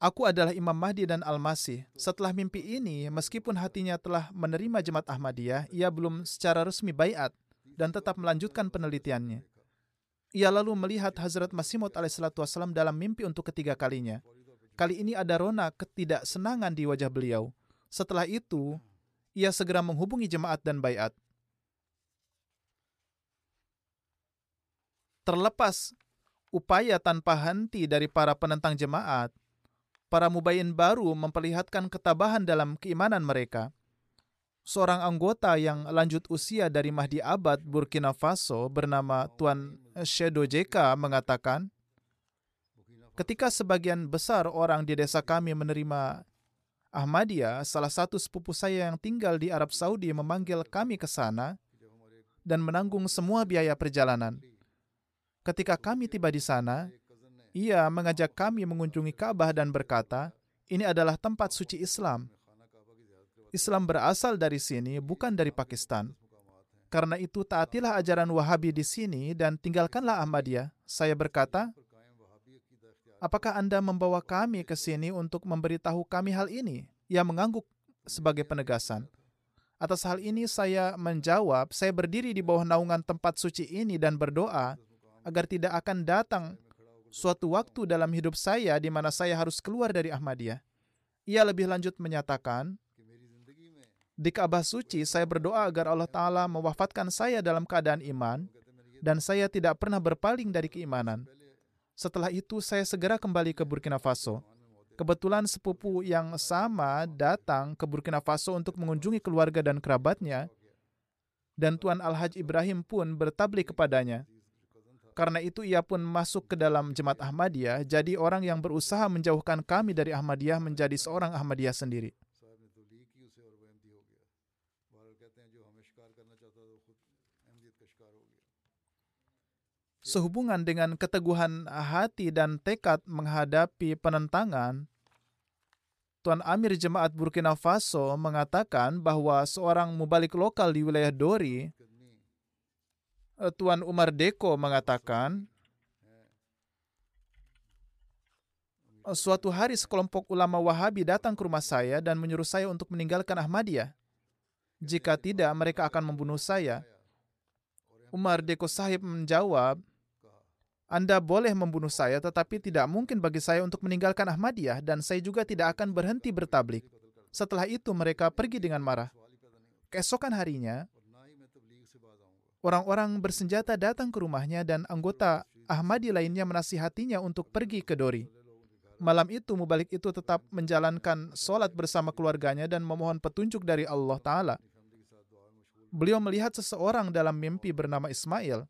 Aku adalah Imam Mahdi dan Al-Masih. Setelah mimpi ini, meskipun hatinya telah menerima jemaat Ahmadiyah, ia belum secara resmi bayat dan tetap melanjutkan penelitiannya. Ia lalu melihat Hazrat Masih Maud alaihissalam dalam mimpi untuk ketiga kalinya. Kali ini ada rona ketidaksenangan di wajah beliau. Setelah itu, ia segera menghubungi jemaat dan bayat. Terlepas upaya tanpa henti dari para penentang jemaat, para mubayin baru memperlihatkan ketabahan dalam keimanan mereka. Seorang anggota yang lanjut usia dari Mahdi Abad Burkina Faso bernama Tuan Shedo JK mengatakan, ketika sebagian besar orang di desa kami menerima Ahmadiyah, salah satu sepupu saya yang tinggal di Arab Saudi memanggil kami ke sana dan menanggung semua biaya perjalanan. Ketika kami tiba di sana, ia mengajak kami mengunjungi Ka'bah dan berkata, "Ini adalah tempat suci Islam. Islam berasal dari sini, bukan dari Pakistan. Karena itu taatilah ajaran Wahabi di sini dan tinggalkanlah Ahmadiyah." Saya berkata, "Apakah Anda membawa kami ke sini untuk memberitahu kami hal ini?" Ia mengangguk sebagai penegasan. Atas hal ini saya menjawab, saya berdiri di bawah naungan tempat suci ini dan berdoa agar tidak akan datang suatu waktu dalam hidup saya di mana saya harus keluar dari Ahmadiyah. Ia lebih lanjut menyatakan, di Ka'bah suci saya berdoa agar Allah Ta'ala mewafatkan saya dalam keadaan iman dan saya tidak pernah berpaling dari keimanan. Setelah itu saya segera kembali ke Burkina Faso. Kebetulan sepupu yang sama datang ke Burkina Faso untuk mengunjungi keluarga dan kerabatnya dan Tuan Al-Haj Ibrahim pun bertablik kepadanya. Karena itu ia pun masuk ke dalam jemaat Ahmadiyah, jadi orang yang berusaha menjauhkan kami dari Ahmadiyah menjadi seorang Ahmadiyah sendiri. Sehubungan dengan keteguhan hati dan tekad menghadapi penentangan, Tuan Amir Jemaat Burkina Faso mengatakan bahwa seorang mubalik lokal di wilayah Dori Tuan Umar Deko mengatakan, eh, suatu hari sekelompok ulama Wahabi datang ke rumah saya dan menyuruh saya untuk meninggalkan Ahmadiyah. Jika tidak, mereka akan membunuh saya. Umar Deko Sahib menjawab, Anda boleh membunuh saya, tetapi tidak mungkin bagi saya untuk meninggalkan Ahmadiyah, dan saya juga tidak akan berhenti bertablik. Setelah itu, mereka pergi dengan marah. Keesokan harinya, Orang-orang bersenjata datang ke rumahnya dan anggota Ahmadi lainnya menasihatinya untuk pergi ke Dori. Malam itu, mubalik itu tetap menjalankan sholat bersama keluarganya dan memohon petunjuk dari Allah Ta'ala. Beliau melihat seseorang dalam mimpi bernama Ismail.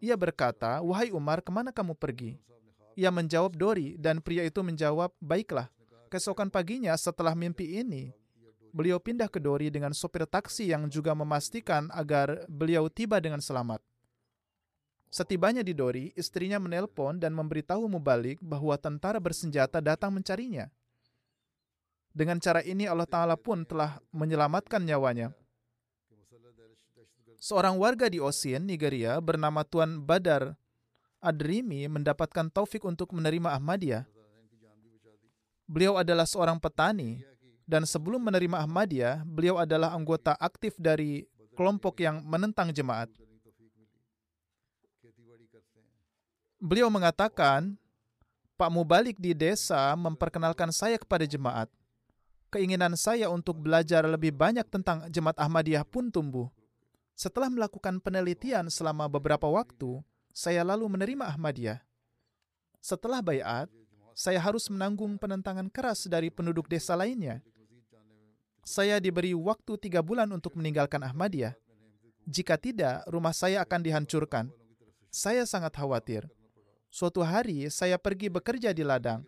Ia berkata, Wahai Umar, ke mana kamu pergi? Ia menjawab Dori, dan pria itu menjawab, Baiklah. Keesokan paginya setelah mimpi ini, beliau pindah ke Dori dengan sopir taksi yang juga memastikan agar beliau tiba dengan selamat. Setibanya di Dori, istrinya menelpon dan memberitahu Mubalik bahwa tentara bersenjata datang mencarinya. Dengan cara ini Allah Ta'ala pun telah menyelamatkan nyawanya. Seorang warga di Osin, Nigeria, bernama Tuan Badar Adrimi mendapatkan taufik untuk menerima Ahmadiyah. Beliau adalah seorang petani dan sebelum menerima Ahmadiyah, beliau adalah anggota aktif dari kelompok yang menentang jemaat. Beliau mengatakan, Pak Mubalik di desa memperkenalkan saya kepada jemaat. Keinginan saya untuk belajar lebih banyak tentang jemaat Ahmadiyah pun tumbuh. Setelah melakukan penelitian selama beberapa waktu, saya lalu menerima Ahmadiyah. Setelah bayat, saya harus menanggung penentangan keras dari penduduk desa lainnya saya diberi waktu tiga bulan untuk meninggalkan Ahmadiyah. Jika tidak, rumah saya akan dihancurkan. Saya sangat khawatir. Suatu hari, saya pergi bekerja di ladang.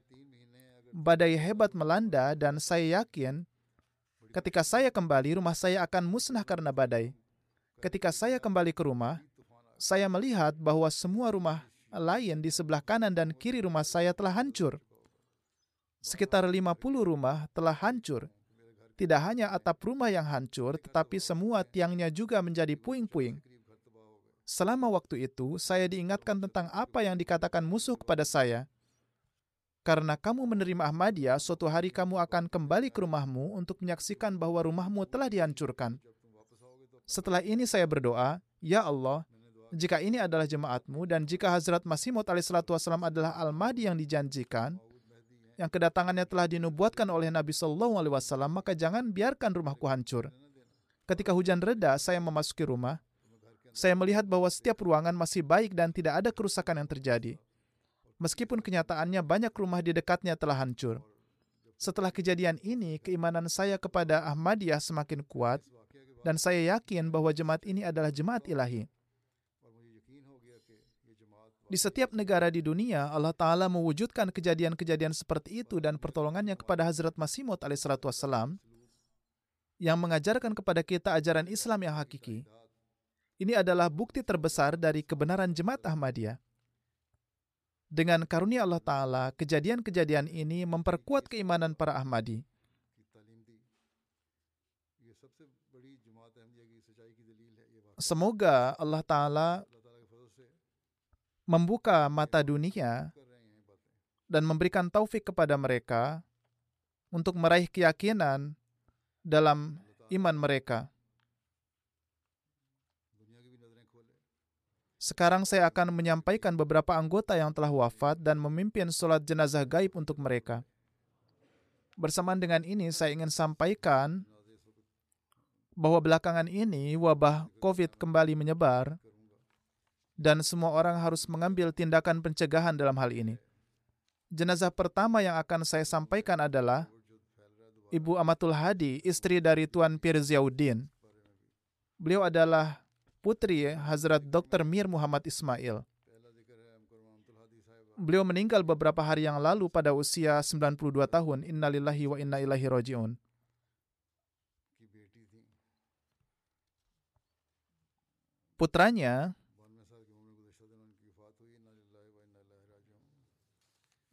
badai hebat melanda dan saya yakin ketika saya kembali rumah saya akan musnah karena badai. Ketika saya kembali ke rumah, saya melihat bahwa semua rumah lain di sebelah kanan dan kiri rumah saya telah hancur. Sekitar 50 rumah telah hancur. Tidak hanya atap rumah yang hancur, tetapi semua tiangnya juga menjadi puing-puing. Selama waktu itu, saya diingatkan tentang apa yang dikatakan musuh kepada saya. Karena kamu menerima Ahmadiyah, suatu hari kamu akan kembali ke rumahmu untuk menyaksikan bahwa rumahmu telah dihancurkan. Setelah ini saya berdoa, Ya Allah, jika ini adalah jemaatmu dan jika Hazrat Masih Maud alaihissalam adalah Al-Mahdi yang dijanjikan, yang kedatangannya telah dinubuatkan oleh Nabi Shallallahu Alaihi Wasallam, maka jangan biarkan rumahku hancur. Ketika hujan reda, saya memasuki rumah. Saya melihat bahwa setiap ruangan masih baik dan tidak ada kerusakan yang terjadi. Meskipun kenyataannya banyak rumah di dekatnya telah hancur. Setelah kejadian ini, keimanan saya kepada Ahmadiyah semakin kuat, dan saya yakin bahwa jemaat ini adalah jemaat ilahi. Di setiap negara di dunia, Allah Ta'ala mewujudkan kejadian-kejadian seperti itu dan pertolongannya kepada Hazrat Masih Maud wassalam yang mengajarkan kepada kita ajaran Islam yang hakiki. Ini adalah bukti terbesar dari kebenaran jemaat Ahmadiyah. Dengan karunia Allah Ta'ala, kejadian-kejadian ini memperkuat keimanan para Ahmadi. Semoga Allah Ta'ala membuka mata dunia dan memberikan taufik kepada mereka untuk meraih keyakinan dalam iman mereka. Sekarang saya akan menyampaikan beberapa anggota yang telah wafat dan memimpin sholat jenazah gaib untuk mereka. Bersamaan dengan ini, saya ingin sampaikan bahwa belakangan ini wabah COVID kembali menyebar dan semua orang harus mengambil tindakan pencegahan dalam hal ini. Jenazah pertama yang akan saya sampaikan adalah Ibu Amatul Hadi, istri dari Tuan Pir Ziauddin. Beliau adalah putri Hazrat Dr. Mir Muhammad Ismail. Beliau meninggal beberapa hari yang lalu pada usia 92 tahun. Innalillahi wa inna ilahi roji'un. Putranya,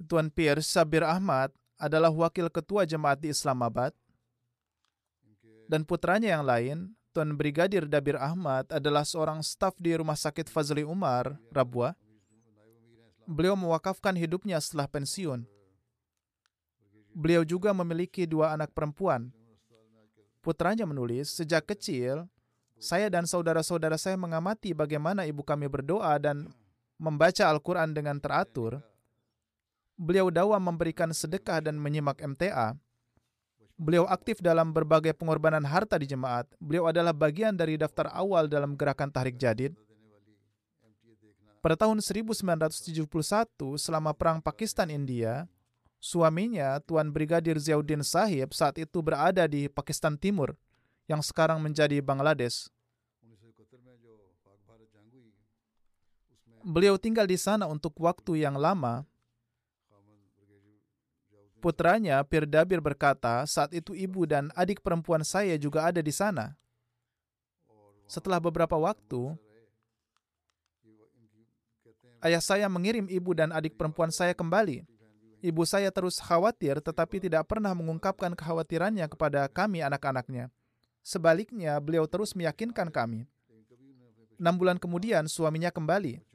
Tuan Pierce Sabir Ahmad adalah wakil ketua jemaat di Islamabad dan putranya yang lain, Tuan Brigadir Dabir Ahmad adalah seorang staf di Rumah Sakit Fazli Umar, Rabwa. Beliau mewakafkan hidupnya setelah pensiun. Beliau juga memiliki dua anak perempuan. Putranya menulis, sejak kecil, saya dan saudara-saudara saya mengamati bagaimana ibu kami berdoa dan membaca Al-Quran dengan teratur Beliau dawa memberikan sedekah dan menyimak MTA. Beliau aktif dalam berbagai pengorbanan harta di jemaat. Beliau adalah bagian dari daftar awal dalam gerakan Tahrik Jadid. Pada tahun 1971, selama Perang Pakistan-India, suaminya, Tuan Brigadir Ziauddin Sahib, saat itu berada di Pakistan Timur, yang sekarang menjadi Bangladesh. Beliau tinggal di sana untuk waktu yang lama Putranya, Pirdabir berkata, saat itu ibu dan adik perempuan saya juga ada di sana. Setelah beberapa waktu, ayah saya mengirim ibu dan adik perempuan saya kembali. Ibu saya terus khawatir tetapi tidak pernah mengungkapkan kekhawatirannya kepada kami anak-anaknya. Sebaliknya, beliau terus meyakinkan kami. Enam bulan kemudian, suaminya kembali.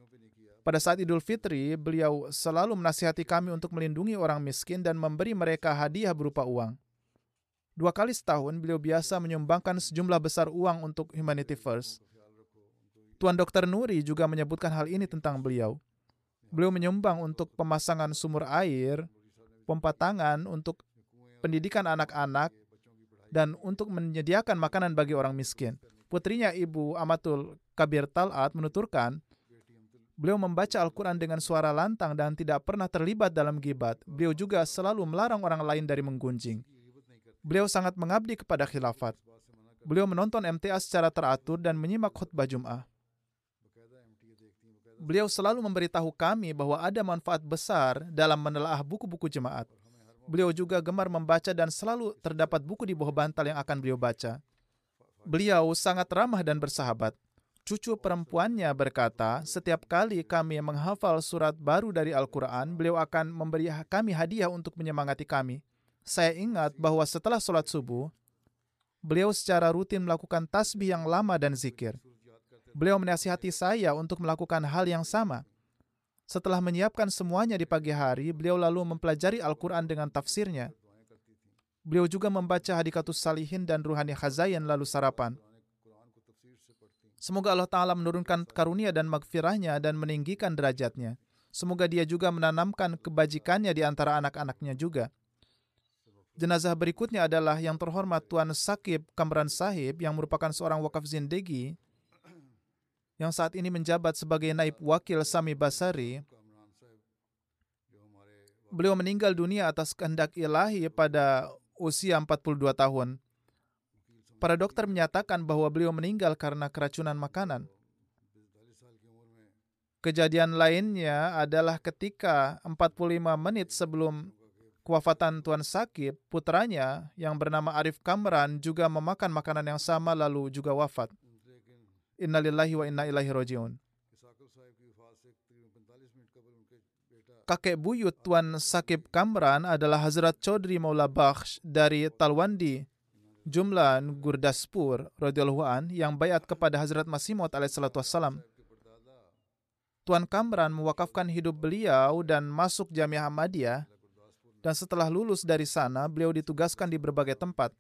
Pada saat Idul Fitri, beliau selalu menasihati kami untuk melindungi orang miskin dan memberi mereka hadiah berupa uang. Dua kali setahun, beliau biasa menyumbangkan sejumlah besar uang untuk Humanity First. Tuan Dr. Nuri juga menyebutkan hal ini tentang beliau. Beliau menyumbang untuk pemasangan sumur air, pompa tangan untuk pendidikan anak-anak, dan untuk menyediakan makanan bagi orang miskin. Putrinya Ibu Amatul Kabir Talat menuturkan, Beliau membaca Al-Quran dengan suara lantang dan tidak pernah terlibat dalam gibat. Beliau juga selalu melarang orang lain dari menggunjing. Beliau sangat mengabdi kepada khilafat. Beliau menonton MTA secara teratur dan menyimak khutbah Jum'ah. Beliau selalu memberitahu kami bahwa ada manfaat besar dalam menelaah buku-buku jemaat. Beliau juga gemar membaca dan selalu terdapat buku di bawah bantal yang akan beliau baca. Beliau sangat ramah dan bersahabat. Cucu perempuannya berkata, setiap kali kami menghafal surat baru dari Al-Quran, beliau akan memberi kami hadiah untuk menyemangati kami. Saya ingat bahwa setelah sholat subuh, beliau secara rutin melakukan tasbih yang lama dan zikir. Beliau menasihati saya untuk melakukan hal yang sama. Setelah menyiapkan semuanya di pagi hari, beliau lalu mempelajari Al-Quran dengan tafsirnya. Beliau juga membaca Hadikatus Salihin dan Ruhani Khazayan lalu sarapan. Semoga Allah Ta'ala menurunkan karunia dan magfirahnya dan meninggikan derajatnya. Semoga dia juga menanamkan kebajikannya di antara anak-anaknya juga. Jenazah berikutnya adalah yang terhormat Tuan Sakib Kamran Sahib yang merupakan seorang wakaf zindegi yang saat ini menjabat sebagai naib wakil Sami Basari, beliau meninggal dunia atas kehendak ilahi pada usia 42 tahun. Para dokter menyatakan bahwa beliau meninggal karena keracunan makanan. Kejadian lainnya adalah ketika 45 menit sebelum kewafatan Tuan Sakib, putranya yang bernama Arif Kamran juga memakan makanan yang sama lalu juga wafat. Innalillahi wa inna ilaihi rojiun. Kakek buyut Tuan Sakib Kamran adalah Hazrat Chaudhry Maula Bakhsh dari Talwandi, Jumlan Gurdaspur radhiyallahu an yang bayat kepada Hazrat Masih Maud alaihissalatu wassalam. Tuan Kamran mewakafkan hidup beliau dan masuk Jamiah Ahmadiyah dan setelah lulus dari sana beliau ditugaskan di berbagai tempat.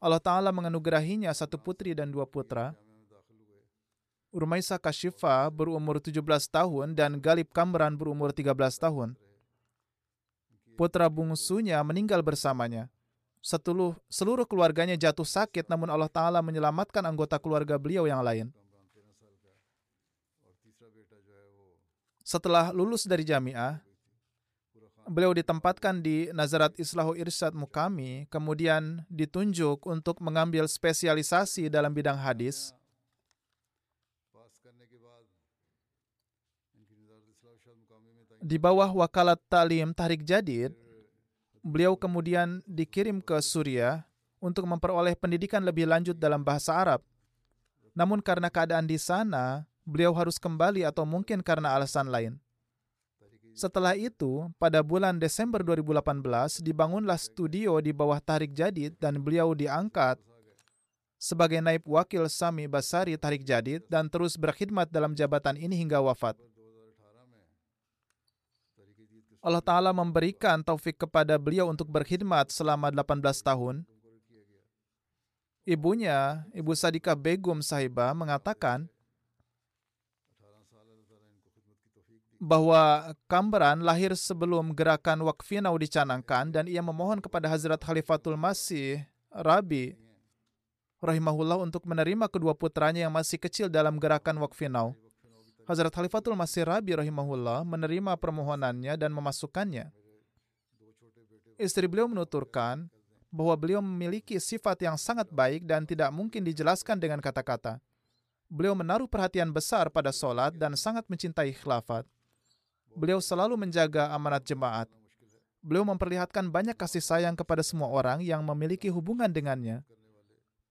Allah Ta'ala menganugerahinya satu putri dan dua putra. Urmaisa Kashifa berumur 17 tahun dan Galib Kamran berumur 13 tahun. Putra bungsunya meninggal bersamanya. Seteluh, seluruh keluarganya jatuh sakit namun Allah Ta'ala menyelamatkan anggota keluarga beliau yang lain. Setelah lulus dari jamiah, beliau ditempatkan di Nazarat Islahu Irsyad Mukami, kemudian ditunjuk untuk mengambil spesialisasi dalam bidang hadis. Di bawah wakalat talim Tahrik Jadid, beliau kemudian dikirim ke Suriah untuk memperoleh pendidikan lebih lanjut dalam bahasa Arab. Namun karena keadaan di sana, beliau harus kembali atau mungkin karena alasan lain. Setelah itu, pada bulan Desember 2018, dibangunlah studio di bawah Tahrik Jadid dan beliau diangkat sebagai naib wakil Sami Basari Tahrik Jadid dan terus berkhidmat dalam jabatan ini hingga wafat. Allah Ta'ala memberikan taufik kepada beliau untuk berkhidmat selama 18 tahun. Ibunya, Ibu Sadika Begum Sahibah, mengatakan bahwa Kamran lahir sebelum gerakan Wakfinau dicanangkan dan ia memohon kepada Hazrat Khalifatul Masih, Rabi, rahimahullah untuk menerima kedua putranya yang masih kecil dalam gerakan Wakfinau. Hazrat Khalifatul Masih Rabi rahimahullah menerima permohonannya dan memasukkannya. Istri beliau menuturkan bahwa beliau memiliki sifat yang sangat baik dan tidak mungkin dijelaskan dengan kata-kata. Beliau menaruh perhatian besar pada solat dan sangat mencintai khilafat. Beliau selalu menjaga amanat jemaat. Beliau memperlihatkan banyak kasih sayang kepada semua orang yang memiliki hubungan dengannya.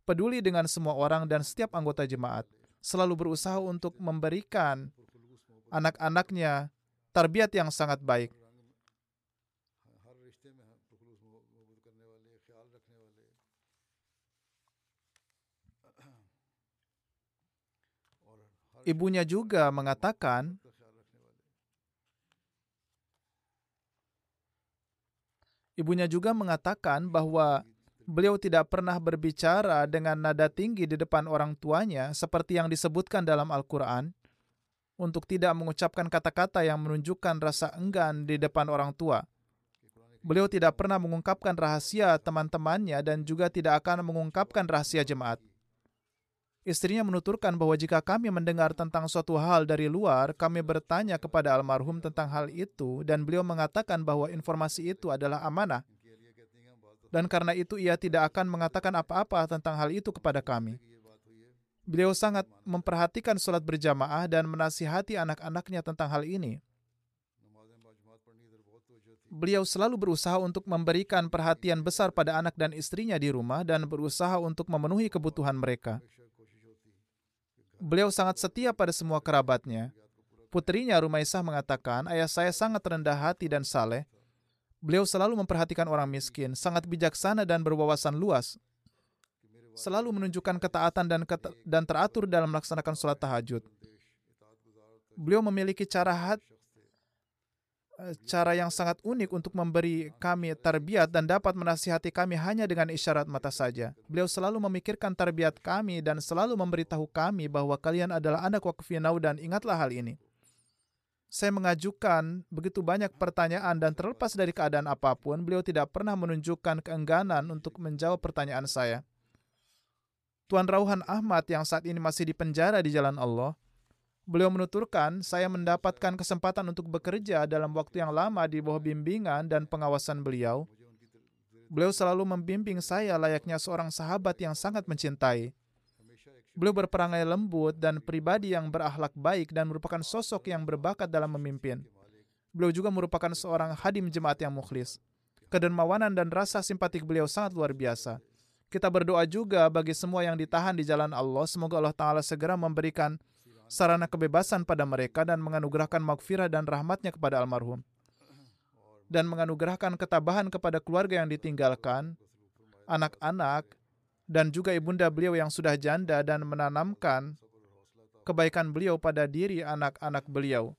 Peduli dengan semua orang dan setiap anggota jemaat selalu berusaha untuk memberikan anak-anaknya tarbiyat yang sangat baik. Ibunya juga mengatakan Ibunya juga mengatakan bahwa beliau tidak pernah berbicara dengan nada tinggi di depan orang tuanya seperti yang disebutkan dalam Al-Quran untuk tidak mengucapkan kata-kata yang menunjukkan rasa enggan di depan orang tua. Beliau tidak pernah mengungkapkan rahasia teman-temannya dan juga tidak akan mengungkapkan rahasia jemaat. Istrinya menuturkan bahwa jika kami mendengar tentang suatu hal dari luar, kami bertanya kepada almarhum tentang hal itu dan beliau mengatakan bahwa informasi itu adalah amanah dan karena itu ia tidak akan mengatakan apa-apa tentang hal itu kepada kami. Beliau sangat memperhatikan sholat berjamaah dan menasihati anak-anaknya tentang hal ini. beliau selalu berusaha untuk memberikan perhatian besar pada anak dan istrinya di rumah dan berusaha untuk memenuhi kebutuhan mereka. Beliau sangat setia pada semua kerabatnya. Putrinya Rumaisah mengatakan, ayah saya sangat rendah hati dan saleh. Beliau selalu memperhatikan orang miskin, sangat bijaksana dan berwawasan luas. Selalu menunjukkan ketaatan dan keta dan teratur dalam melaksanakan sholat tahajud. Beliau memiliki cara hat cara yang sangat unik untuk memberi kami tarbiat dan dapat menasihati kami hanya dengan isyarat mata saja. Beliau selalu memikirkan tarbiat kami dan selalu memberitahu kami bahwa kalian adalah anak wakfinau dan ingatlah hal ini. Saya mengajukan begitu banyak pertanyaan dan terlepas dari keadaan apa pun, beliau tidak pernah menunjukkan keengganan untuk menjawab pertanyaan saya. Tuan Rauhan Ahmad yang saat ini masih di penjara di jalan Allah, Beliau menuturkan, saya mendapatkan kesempatan untuk bekerja dalam waktu yang lama di bawah bimbingan dan pengawasan beliau. Beliau selalu membimbing saya layaknya seorang sahabat yang sangat mencintai. Beliau berperangai lembut dan pribadi yang berakhlak baik dan merupakan sosok yang berbakat dalam memimpin. Beliau juga merupakan seorang hadim jemaat yang mukhlis. Kedermawanan dan rasa simpatik beliau sangat luar biasa. Kita berdoa juga bagi semua yang ditahan di jalan Allah, semoga Allah Ta'ala segera memberikan sarana kebebasan pada mereka dan menganugerahkan maghfirah dan rahmatnya kepada almarhum dan menganugerahkan ketabahan kepada keluarga yang ditinggalkan, anak-anak, dan juga ibunda beliau yang sudah janda dan menanamkan kebaikan beliau pada diri anak-anak beliau.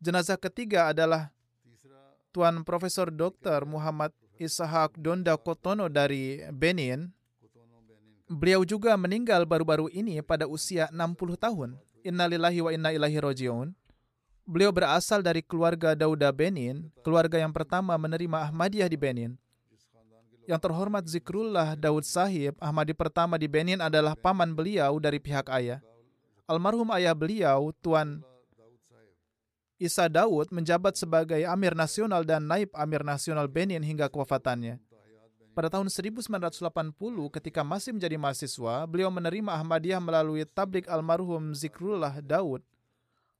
Jenazah ketiga adalah Tuan Profesor Dr. Muhammad Ishak Donda Kotono dari Benin Beliau juga meninggal baru-baru ini pada usia 60 tahun. Innalillahi wa inna ilahi rojiun. Beliau berasal dari keluarga Dauda Benin, keluarga yang pertama menerima Ahmadiyah di Benin. Yang terhormat Zikrullah Daud Sahib, Ahmadi pertama di Benin adalah paman beliau dari pihak ayah. Almarhum ayah beliau, Tuan Isa Daud, menjabat sebagai Amir Nasional dan Naib Amir Nasional Benin hingga kewafatannya. Pada tahun 1980 ketika masih menjadi mahasiswa, beliau menerima Ahmadiyah melalui tablik almarhum Zikrullah Daud.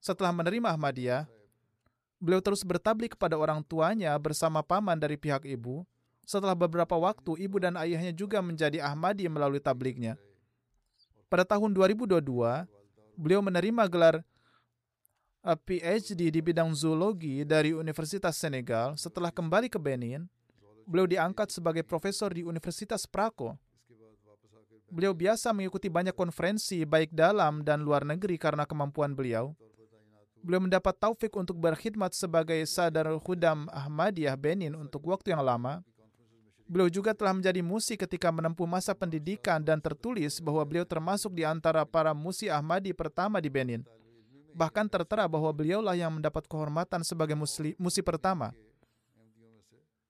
Setelah menerima Ahmadiyah, beliau terus bertablik kepada orang tuanya bersama paman dari pihak ibu. Setelah beberapa waktu, ibu dan ayahnya juga menjadi Ahmadi melalui tabliknya. Pada tahun 2022, beliau menerima gelar uh, PhD di bidang zoologi dari Universitas Senegal setelah kembali ke Benin Beliau diangkat sebagai profesor di Universitas Prako. Beliau biasa mengikuti banyak konferensi baik dalam dan luar negeri karena kemampuan beliau. Beliau mendapat taufik untuk berkhidmat sebagai Sadar Khudam Ahmadiyah Benin untuk waktu yang lama. Beliau juga telah menjadi musi ketika menempuh masa pendidikan dan tertulis bahwa beliau termasuk di antara para musi Ahmadi pertama di Benin. Bahkan tertera bahwa beliaulah yang mendapat kehormatan sebagai musli, musi pertama.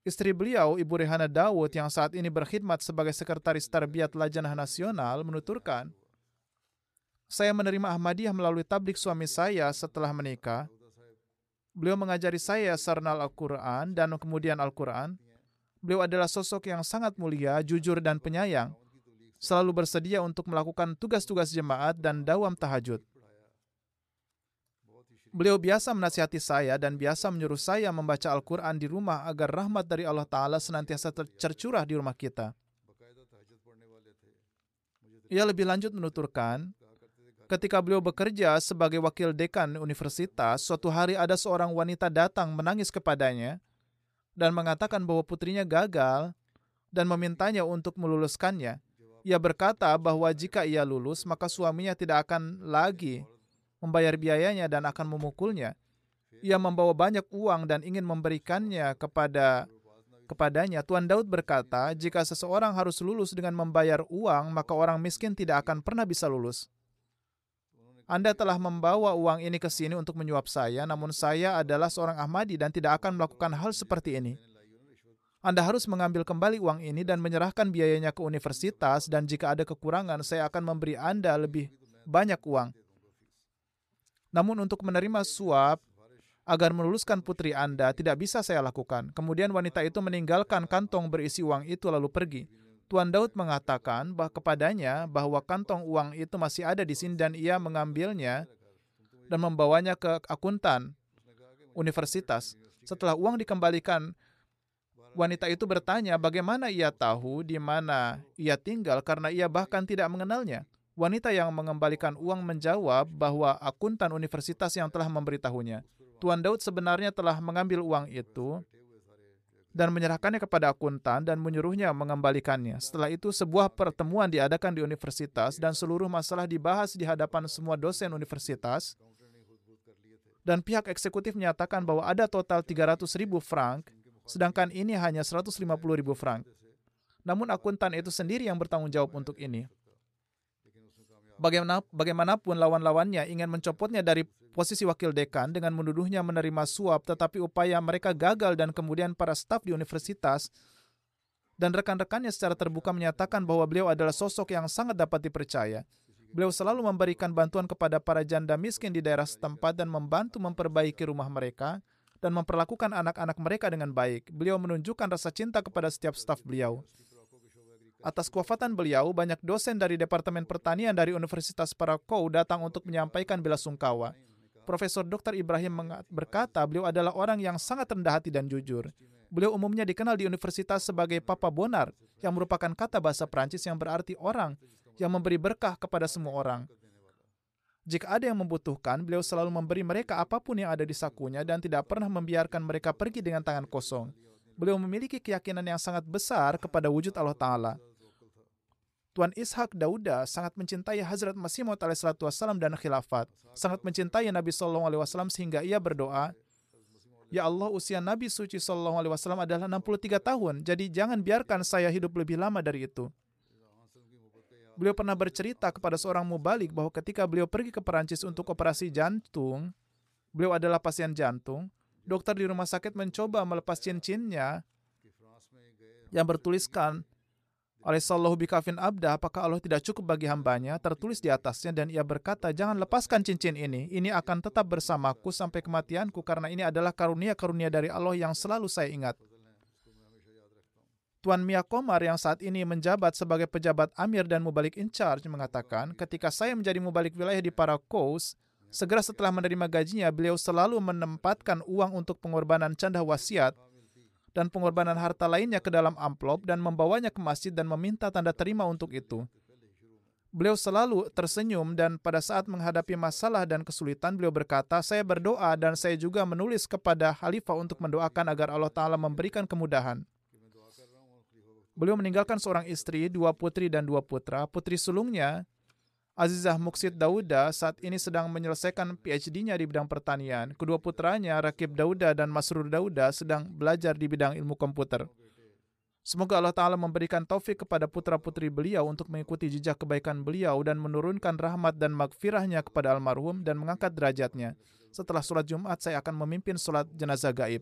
Istri beliau, Ibu Rehana Dawud, yang saat ini berkhidmat sebagai Sekretaris Tarbiyat Lajanah Nasional, menuturkan, saya menerima Ahmadiyah melalui tablik suami saya setelah menikah. Beliau mengajari saya sarnal Al-Quran dan kemudian Al-Quran. Beliau adalah sosok yang sangat mulia, jujur, dan penyayang. Selalu bersedia untuk melakukan tugas-tugas jemaat dan dawam tahajud. Beliau biasa menasihati saya dan biasa menyuruh saya membaca Al-Quran di rumah agar rahmat dari Allah Ta'ala senantiasa tercurah di rumah kita. Ia lebih lanjut menuturkan, ketika beliau bekerja sebagai wakil dekan universitas, suatu hari ada seorang wanita datang menangis kepadanya dan mengatakan bahwa putrinya gagal dan memintanya untuk meluluskannya. Ia berkata bahwa jika ia lulus, maka suaminya tidak akan lagi membayar biayanya dan akan memukulnya. Ia membawa banyak uang dan ingin memberikannya kepada kepadanya. Tuan Daud berkata, jika seseorang harus lulus dengan membayar uang, maka orang miskin tidak akan pernah bisa lulus. Anda telah membawa uang ini ke sini untuk menyuap saya, namun saya adalah seorang Ahmadi dan tidak akan melakukan hal seperti ini. Anda harus mengambil kembali uang ini dan menyerahkan biayanya ke universitas dan jika ada kekurangan, saya akan memberi Anda lebih banyak uang. Namun untuk menerima suap agar meluluskan putri Anda tidak bisa saya lakukan. Kemudian wanita itu meninggalkan kantong berisi uang itu lalu pergi. Tuan Daud mengatakan bahwa kepadanya bahwa kantong uang itu masih ada di sini dan ia mengambilnya dan membawanya ke akuntan. universitas. Setelah uang dikembalikan, wanita itu bertanya bagaimana ia tahu di mana ia tinggal karena ia bahkan tidak mengenalnya. Wanita yang mengembalikan uang menjawab bahwa akuntan universitas yang telah memberitahunya. Tuan Daud sebenarnya telah mengambil uang itu dan menyerahkannya kepada akuntan dan menyuruhnya mengembalikannya. Setelah itu, sebuah pertemuan diadakan di universitas dan seluruh masalah dibahas di hadapan semua dosen universitas. Dan pihak eksekutif menyatakan bahwa ada total 300 ribu frank, sedangkan ini hanya 150 ribu frank. Namun akuntan itu sendiri yang bertanggung jawab untuk ini. Bagaimana, bagaimanapun lawan-lawannya ingin mencopotnya dari posisi wakil dekan dengan menuduhnya menerima suap, tetapi upaya mereka gagal dan kemudian para staf di universitas dan rekan-rekannya secara terbuka menyatakan bahwa beliau adalah sosok yang sangat dapat dipercaya. Beliau selalu memberikan bantuan kepada para janda miskin di daerah setempat dan membantu memperbaiki rumah mereka dan memperlakukan anak-anak mereka dengan baik. Beliau menunjukkan rasa cinta kepada setiap staf beliau. Atas kewafatan beliau, banyak dosen dari Departemen Pertanian dari Universitas Parakou datang untuk menyampaikan bela sungkawa. Profesor Dr. Ibrahim berkata beliau adalah orang yang sangat rendah hati dan jujur. Beliau umumnya dikenal di universitas sebagai Papa Bonar, yang merupakan kata bahasa Prancis yang berarti orang yang memberi berkah kepada semua orang. Jika ada yang membutuhkan, beliau selalu memberi mereka apa pun yang ada di sakunya dan tidak pernah membiarkan mereka pergi dengan tangan kosong. Beliau memiliki keyakinan yang sangat besar kepada wujud Allah Ta'ala. Tuan Ishak Dauda sangat mencintai Hazrat Masih Maud alaihissalam dan khilafat. Sangat mencintai Nabi SAW sehingga ia berdoa, Ya Allah, usia Nabi suci SAW adalah 63 tahun, jadi jangan biarkan saya hidup lebih lama dari itu. Beliau pernah bercerita kepada seorang mubalik bahwa ketika beliau pergi ke Perancis untuk operasi jantung, beliau adalah pasien jantung, dokter di rumah sakit mencoba melepas cincinnya yang bertuliskan oleh Sallahu bikafin abda, apakah Allah tidak cukup bagi hambanya? Tertulis di atasnya dan ia berkata, jangan lepaskan cincin ini. Ini akan tetap bersamaku sampai kematianku karena ini adalah karunia-karunia dari Allah yang selalu saya ingat. Tuan Mia Komar yang saat ini menjabat sebagai pejabat Amir dan Mubalik in charge mengatakan, ketika saya menjadi Mubalik wilayah di Parakous, segera setelah menerima gajinya, beliau selalu menempatkan uang untuk pengorbanan canda wasiat dan pengorbanan harta lainnya ke dalam amplop dan membawanya ke masjid dan meminta tanda terima untuk itu. Beliau selalu tersenyum dan pada saat menghadapi masalah dan kesulitan beliau berkata, saya berdoa dan saya juga menulis kepada Khalifah untuk mendoakan agar Allah Ta'ala memberikan kemudahan. Beliau meninggalkan seorang istri, dua putri dan dua putra. Putri sulungnya Azizah Muksid Dauda saat ini sedang menyelesaikan PhD-nya di bidang pertanian. Kedua putranya, Rakib Dauda dan Masrur Dauda, sedang belajar di bidang ilmu komputer. Semoga Allah Ta'ala memberikan taufik kepada putra-putri beliau untuk mengikuti jejak kebaikan beliau dan menurunkan rahmat dan magfirahnya kepada almarhum dan mengangkat derajatnya. Setelah sholat Jumat, saya akan memimpin sholat jenazah gaib.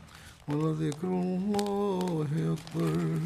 ولذكر الله أكبر